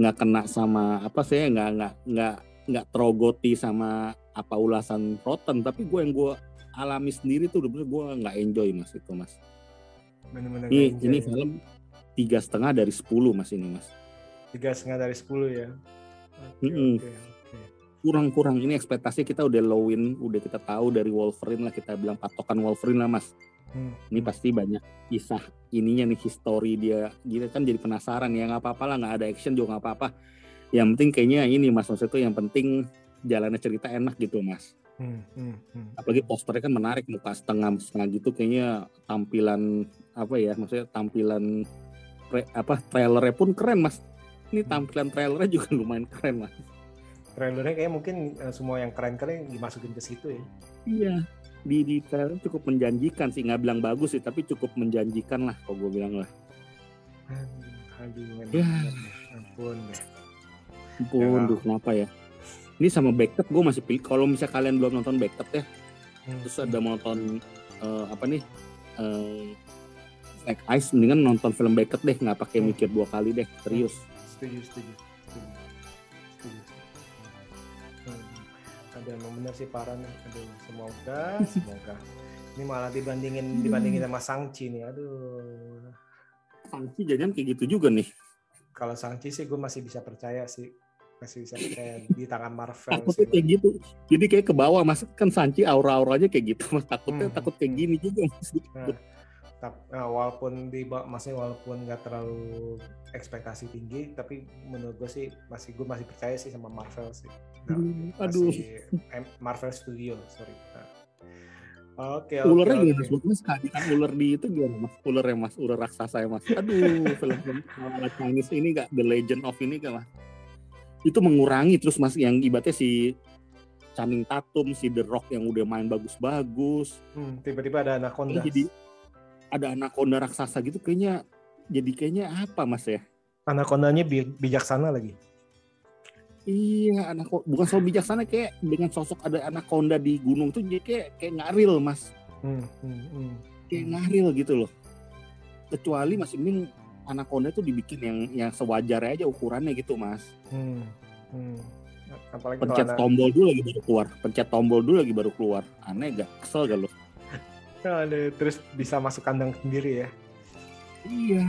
nggak kena sama apa saya nggak nggak nggak nggak terogoti sama apa ulasan Rotten tapi gue yang gue alami sendiri tuh bener gue nggak enjoy mas itu mas Bener-bener ini ini enjoy. film tiga setengah dari 10 mas ini mas tiga setengah dari 10 ya. Oke, Mm-mm. oke, oke. Kurang-kurang. Ini ekspektasi kita udah lowin udah kita tahu dari Wolverine lah kita bilang patokan Wolverine lah mas. Hmm. ini pasti banyak kisah ininya nih history dia. Gitu kan jadi penasaran ya nggak apa-apa lah nggak ada action juga nggak apa-apa. Yang penting kayaknya ini mas maksudnya tuh yang penting jalannya cerita enak gitu mas. Hmm, hmm, hmm. apalagi posternya kan menarik muka setengah setengah gitu kayaknya tampilan apa ya maksudnya tampilan pre- apa trailernya pun keren mas. Ini tampilan trailernya juga lumayan keren mas Trailernya kayak mungkin eh, semua yang keren-keren dimasukin ke situ ya. iya di di trailer cukup menjanjikan sih nggak bilang bagus sih tapi cukup menjanjikan lah kalau gue bilang lah Aduh, Ya. ampun deh. ampun Ya. duh kenapa ya ini sama Backup gue masih pilih kalau misalnya kalian belum nonton Backup ya Hmm. terus ada mau nonton eh, apa nih eh Snake Eyes mendingan nonton film Beckett deh nggak pakai Hmm. mikir dua kali deh serius setuju setuju ada emang bener sih parah nih aduh semoga semoga. Ini malah dibandingin dibandingin sama Sangchi nih aduh. Sanksi jajan kayak gitu juga nih. Kalau Sangchi sih gue masih bisa percaya sih. Masih bisa percaya di tangan Marvel takutnya sih kayak gitu. Jadi kayak ke bawah mas kan Sanchi aura-auranya kayak gitu. Mas takutnya Hmm. takut kayak gini juga mas. Nah, tap- nah, walaupun di maksudnya walaupun nggak terlalu ekspektasi tinggi tapi menurut gue sih masih gue masih percaya sih sama Marvel sih. Nah, Hmm, aduh. Masih Marvel Studio sorry. Nah. oke oke ularnya oke. gimana mas mas kehadiran ular di itu gimana mas? Ularnya mas ular raksasa ya mas? Aduh film-film Chinese ini gak The Legend of ini gak mas? Itu mengurangi terus mas yang ibaratnya si Channing Tatum si The Rock yang udah main bagus-bagus. Hmm, tiba-tiba ada anaconda. Jadi ada anaconda raksasa gitu kayaknya jadi kayaknya apa mas ya? Anacondanya bi- bijaksana lagi. Iya anak bukan soal bijaksana kayak dengan sosok ada anaconda di gunung tuh jadi kayak kayak nggak real mas. Hmm, hmm, hmm. kayak nggak real gitu loh. Kecuali mas ini anaconda tuh dibikin yang yang sewajarnya aja ukurannya gitu mas. Hmm, hmm. apalagi pencet anak- tombol dulu lagi baru keluar. Pencet tombol dulu lagi baru keluar. Aneh gak kesel gak lo Aduh, terus bisa masuk kandang sendiri ya iya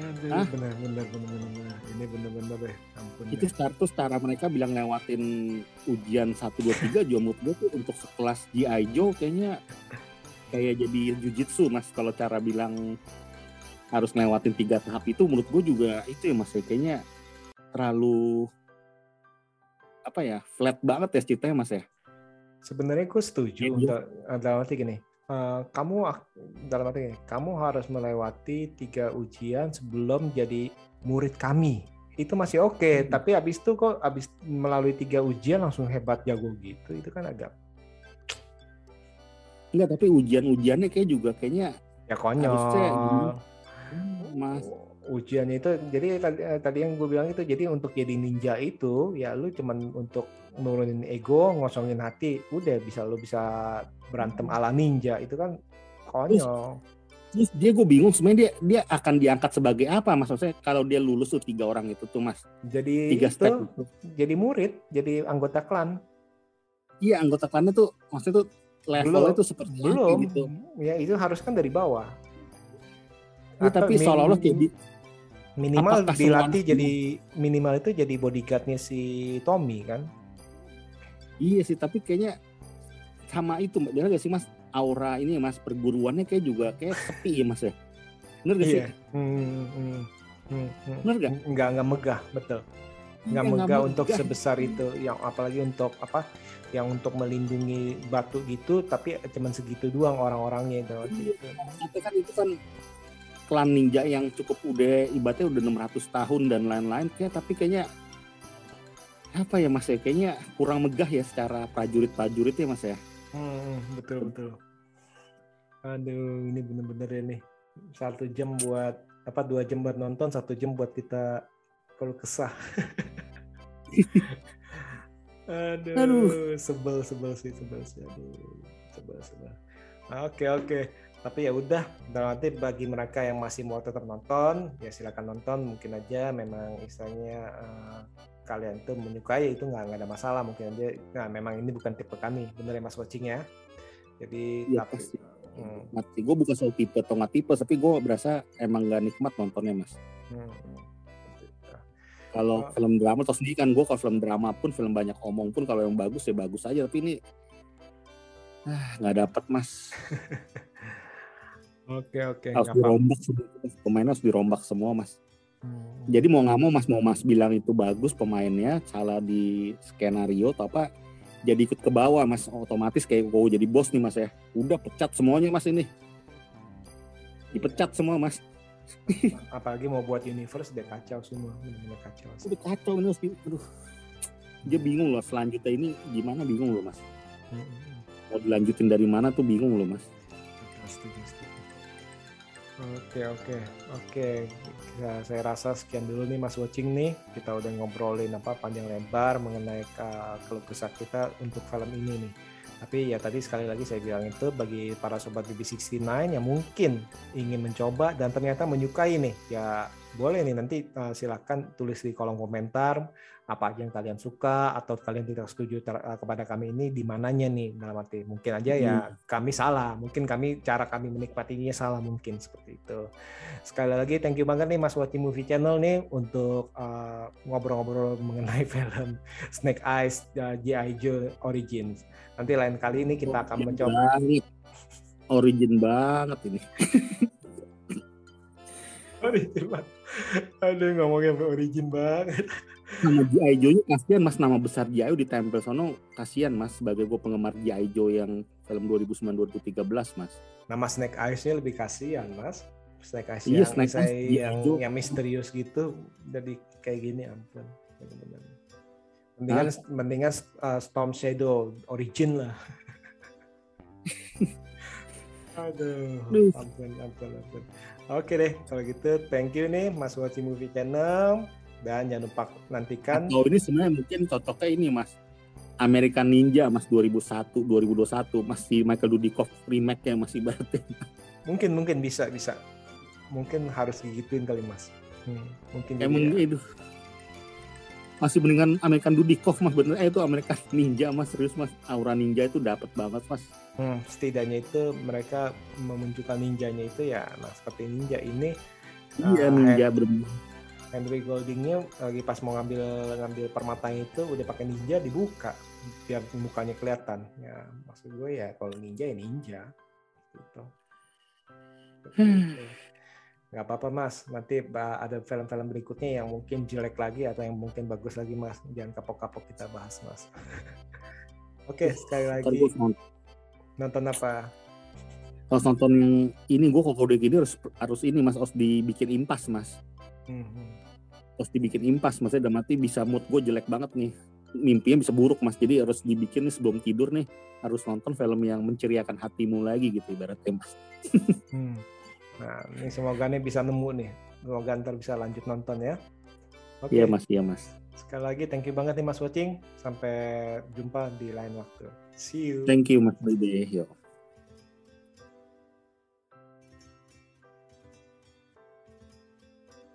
Aduh, Hah? benar benar benar benar benar. ini benar-benar deh ampun itu deh. start tuh cara mereka bilang lewatin ujian 1, 2, 3 juga menurut gue tuh untuk sekelas G.I. Joe kayaknya kayak jadi jujitsu mas kalau cara bilang harus ngelewatin tiga tahap itu menurut gue juga itu ya mas ya kayaknya terlalu apa ya flat banget ya ceritanya mas ya Sebenarnya gue setuju Iya, untuk dalam arti gini. eh, kamu dalam arti gini, kamu harus melewati tiga ujian sebelum jadi murid kami. Itu masih oke, Hmm. tapi abis itu kok abis melalui tiga ujian langsung hebat jago gitu. Itu kan agak enggak tapi ujian-ujiannya kayak juga kayaknya ya konyol. Harusnya gini. mas Ujiannya itu jadi tadi, eh, tadi yang gue bilang itu jadi untuk jadi ninja itu ya lu cuman untuk nurunin ego, ngosongin hati, udah bisa lu bisa berantem ala ninja itu kan konyol. terus dia gue bingung sebenarnya dia dia akan diangkat sebagai apa mas maksudnya kalau dia lulus tuh tiga orang itu tuh mas Jadi tiga itu step itu jadi murid, jadi anggota klan. iya anggota klannya tuh maksudnya tuh levelnya tuh seperti belum. gitu Ya itu harus kan dari bawah. Atau tapi seolah-olah kayak minimal apakah dilatih semua- jadi minimal itu jadi bodyguardnya si Tommy kan. iya sih tapi kayaknya sama itu mbak gak sih mas aura ini mas perguruannya kayak juga kayak sepi ya mas ya bener gak sih Iya. Hmm, hmm, hmm, hmm. bener gak Nggak nggak megah betul. Nggak Iya, megah untuk megah. sebesar itu. Yang apalagi untuk apa? Yang untuk melindungi batu gitu, tapi cuman segitu doang orang-orangnya itu. Iya. kan itu kan klan ninja yang cukup udah ibaratnya udah 600 tahun dan lain-lain kayak tapi kayaknya apa ya mas ya kayaknya kurang megah ya secara prajurit-prajurit ya mas ya Hmm, betul betul. Aduh, ini bener-bener ini satu jam buat apa dua jam buat nonton, satu jam buat kita kalau kesah. Aduh, Aduh. sebel sebel sih sebel sih. Aduh, sebel sebel. Oke oke. Tapi ya udah, dan nanti bagi mereka yang masih mau tetap nonton, ya silakan nonton. Mungkin aja memang istilahnya eh, kalian tuh menyukai itu nggak nggak ada masalah. Mungkin aja, nah memang ini bukan tipe kami, bener ya Mas Watching ya. Jadi Iya, tapi, pasti. Hmm, mati gue bukan soal tipe atau nggak tipe tapi gue berasa emang gak nikmat nontonnya mas hmm, hmm. kalau Oh. film drama atau sendiri kan gue kalau film drama pun film banyak omong pun kalau yang bagus ya bagus aja tapi ini ah, nggak dapet mas Oke oke. harus dirombak semua pemainnya harus dirombak semua mas Hmm. jadi mau nggak mau mas mau mas bilang itu bagus pemainnya salah di skenario atau apa jadi ikut ke bawah mas otomatis kayak gue jadi bos nih mas ya udah pecat semuanya mas ini dipecat semua mas Apalagi mau buat universe dia kacau semua, benar-benar kacau. udah kacau ini mas aduh dia bingung loh selanjutnya ini gimana bingung loh mas Hmm, hmm, hmm. mau dilanjutin dari mana tuh bingung loh mas setuju, setuju. Oke oke oke. Ya, saya rasa sekian dulu nih Mas Watching nih. Kita udah ngobrolin apa panjang lebar mengenai ke- keluh kesah kita untuk film ini nih. Tapi ya tadi sekali lagi saya bilang itu bagi para sobat BB69 yang mungkin ingin mencoba dan ternyata menyukai nih, ya boleh nih nanti uh, silakan tulis di kolom komentar apa aja yang kalian suka atau kalian tidak setuju ter- uh, kepada kami ini di mananya nih dalam arti mungkin aja ya kami salah, mungkin kami cara kami menikmatinya salah mungkin seperti itu. Sekali lagi thank you banget nih Mas Wati Movie Channel nih untuk uh, ngobrol-ngobrol mengenai film Snake Eyes uh, G.I. Joe Origins. Nanti lain kali ini kita akan Origin mencoba banget. origin banget ini Origin banget. Aduh ngomongnya origin banget. nama G.I. Joe nya kasihan mas nama besar G.I. Joe ditempel sono kasihan mas sebagai gue penggemar G.I. Joe yang film 2009-2013 mas Nama Snake Eyes-nya lebih kasihan, Mas. Snake Eyes Iya, yang, Snake Eyes, yang, yang misterius gitu jadi kayak gini ampun. Bener-bener. Mendingan mendingan uh, Storm Shadow Origin lah. Aduh. ampun, ampun, ampun. Oke deh, kalau gitu thank you nih Mas Waci Movie Channel. Dan jangan lupa nantikan. Atau ini sebenarnya mungkin cocoknya ini mas. American Ninja mas 2001 2021 masih Michael Dudikoff remake yang masih ibaratnya mungkin mungkin bisa bisa. Mungkin harus digituin kali Mas. Hmm, mungkin emang ya. itu masih mendingan American Dudikoff mas. Bener. Eh itu American Ninja mas. Serius mas. Aura ninja itu dapat banget mas. Hmm, setidaknya itu mereka memunculkan ninjanya itu ya nah seperti ninja ini iya Ah, ninja bener. Henry Goldingnya lagi pas mau ngambil ngambil permatanya itu udah pakai ninja dibuka biar mukanya kelihatan. Ya maksud gue ya kalau ninja ya ninja gitu nggak apa-apa mas. Nanti ada film-film berikutnya yang mungkin jelek lagi atau yang mungkin bagus lagi mas. Jangan kapok-kapok kita bahas mas. Oke sekali Ntar lagi. nonton, nonton apa? Kalau nonton yang ini. Gue kalau udah gini harus harus ini mas. Harus dibikin impas mas. Hmm, hmm. harus dibikin impas. Maksudnya udah mati bisa mood gue jelek banget nih. Mimpinya bisa buruk mas. Jadi harus dibikin nih sebelum tidur nih. Harus nonton film yang menceriakan hatimu lagi gitu ibaratnya mas. Hmm. Nah, ini semoga nih bisa nemu nih. Semoga ntar bisa lanjut nonton ya. Oke. iya mas iya mas Sekali lagi thank you banget nih Mas Watching. Sampai jumpa di lain waktu. See you. thank you mas Bebe yo